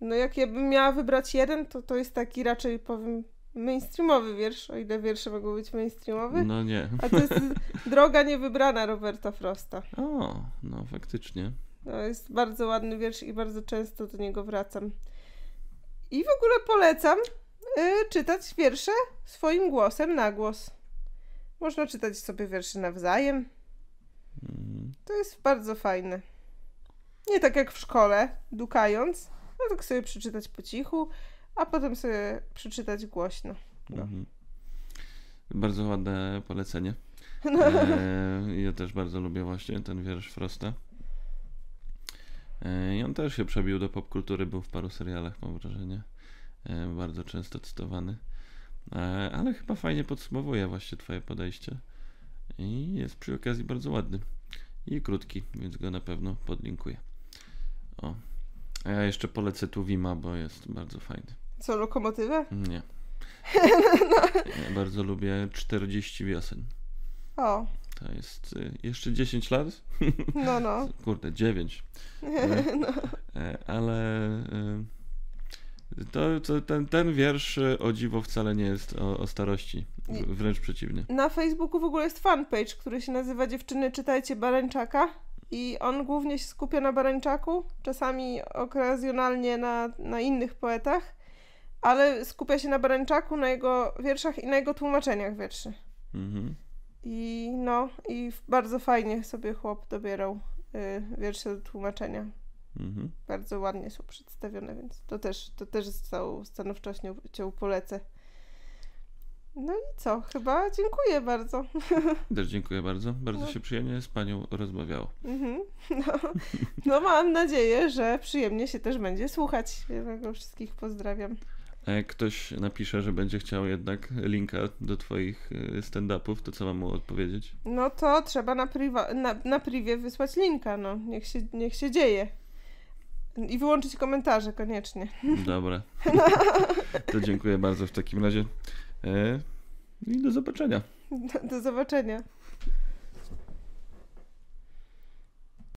no jak ja bym miała wybrać jeden, to to jest taki raczej powiem mainstreamowy wiersz, o ile wiersze mogą być mainstreamowe. No nie. A to jest Droga niewybrana Roberta Frosta. O, no faktycznie. To jest bardzo ładny wiersz i bardzo często do niego wracam. I w ogóle polecam y, czytać wiersze swoim głosem na głos. Można czytać sobie wiersze nawzajem. Mhm. To jest bardzo fajne. Nie tak jak w szkole, dukając, no tak sobie przeczytać po cichu, a potem sobie przeczytać głośno. No. Mhm. Bardzo ładne polecenie. E, ja też bardzo lubię właśnie ten wiersz Frosta. E, I on też się przebił do popkultury, był w paru serialach, mam wrażenie. E, bardzo często cytowany. E, ale chyba fajnie podsumowuje właśnie twoje podejście. I jest przy okazji bardzo ładny. I krótki, więc go na pewno podlinkuję. O. A ja jeszcze polecę tu Wima, bo jest bardzo fajny. Co, lokomotywę? Nie. Ja bardzo lubię 40 wiosen. O, To jest y, jeszcze 10 lat? no, no. Kurde, 9. E, Ale y, to, to ten, ten wiersz y, o dziwo wcale nie jest o, o starości. Wręcz przeciwnie. Na Facebooku w ogóle jest fanpage, który się nazywa Dziewczyny Czytajcie Barańczaka i on głównie się skupia na Barańczaku, czasami okazjonalnie na, na innych poetach, ale skupia się na Barańczaku, na jego wierszach i na jego tłumaczeniach wierszy. Mhm. I no, i bardzo fajnie sobie chłop dobierał y, wiersze do tłumaczenia. Mhm. Bardzo ładnie są przedstawione, więc to też, to też z całą stanowczością cię polecę. No i co? Chyba dziękuję bardzo. Też dziękuję bardzo. Bardzo No. się przyjemnie z panią rozmawiało. Mhm. No, no mam nadzieję, że przyjemnie się też będzie słuchać. Wszystkich pozdrawiam. A jak ktoś napisze, że będzie chciał jednak linka do twoich y, stand-upów, to co mam mu odpowiedzieć? No to trzeba na, priwa- na, na privie wysłać linka, no. Niech się, niech się dzieje. I wyłączyć komentarze koniecznie. Dobra. To dziękuję bardzo w takim razie. E, I do zobaczenia. Do, do zobaczenia.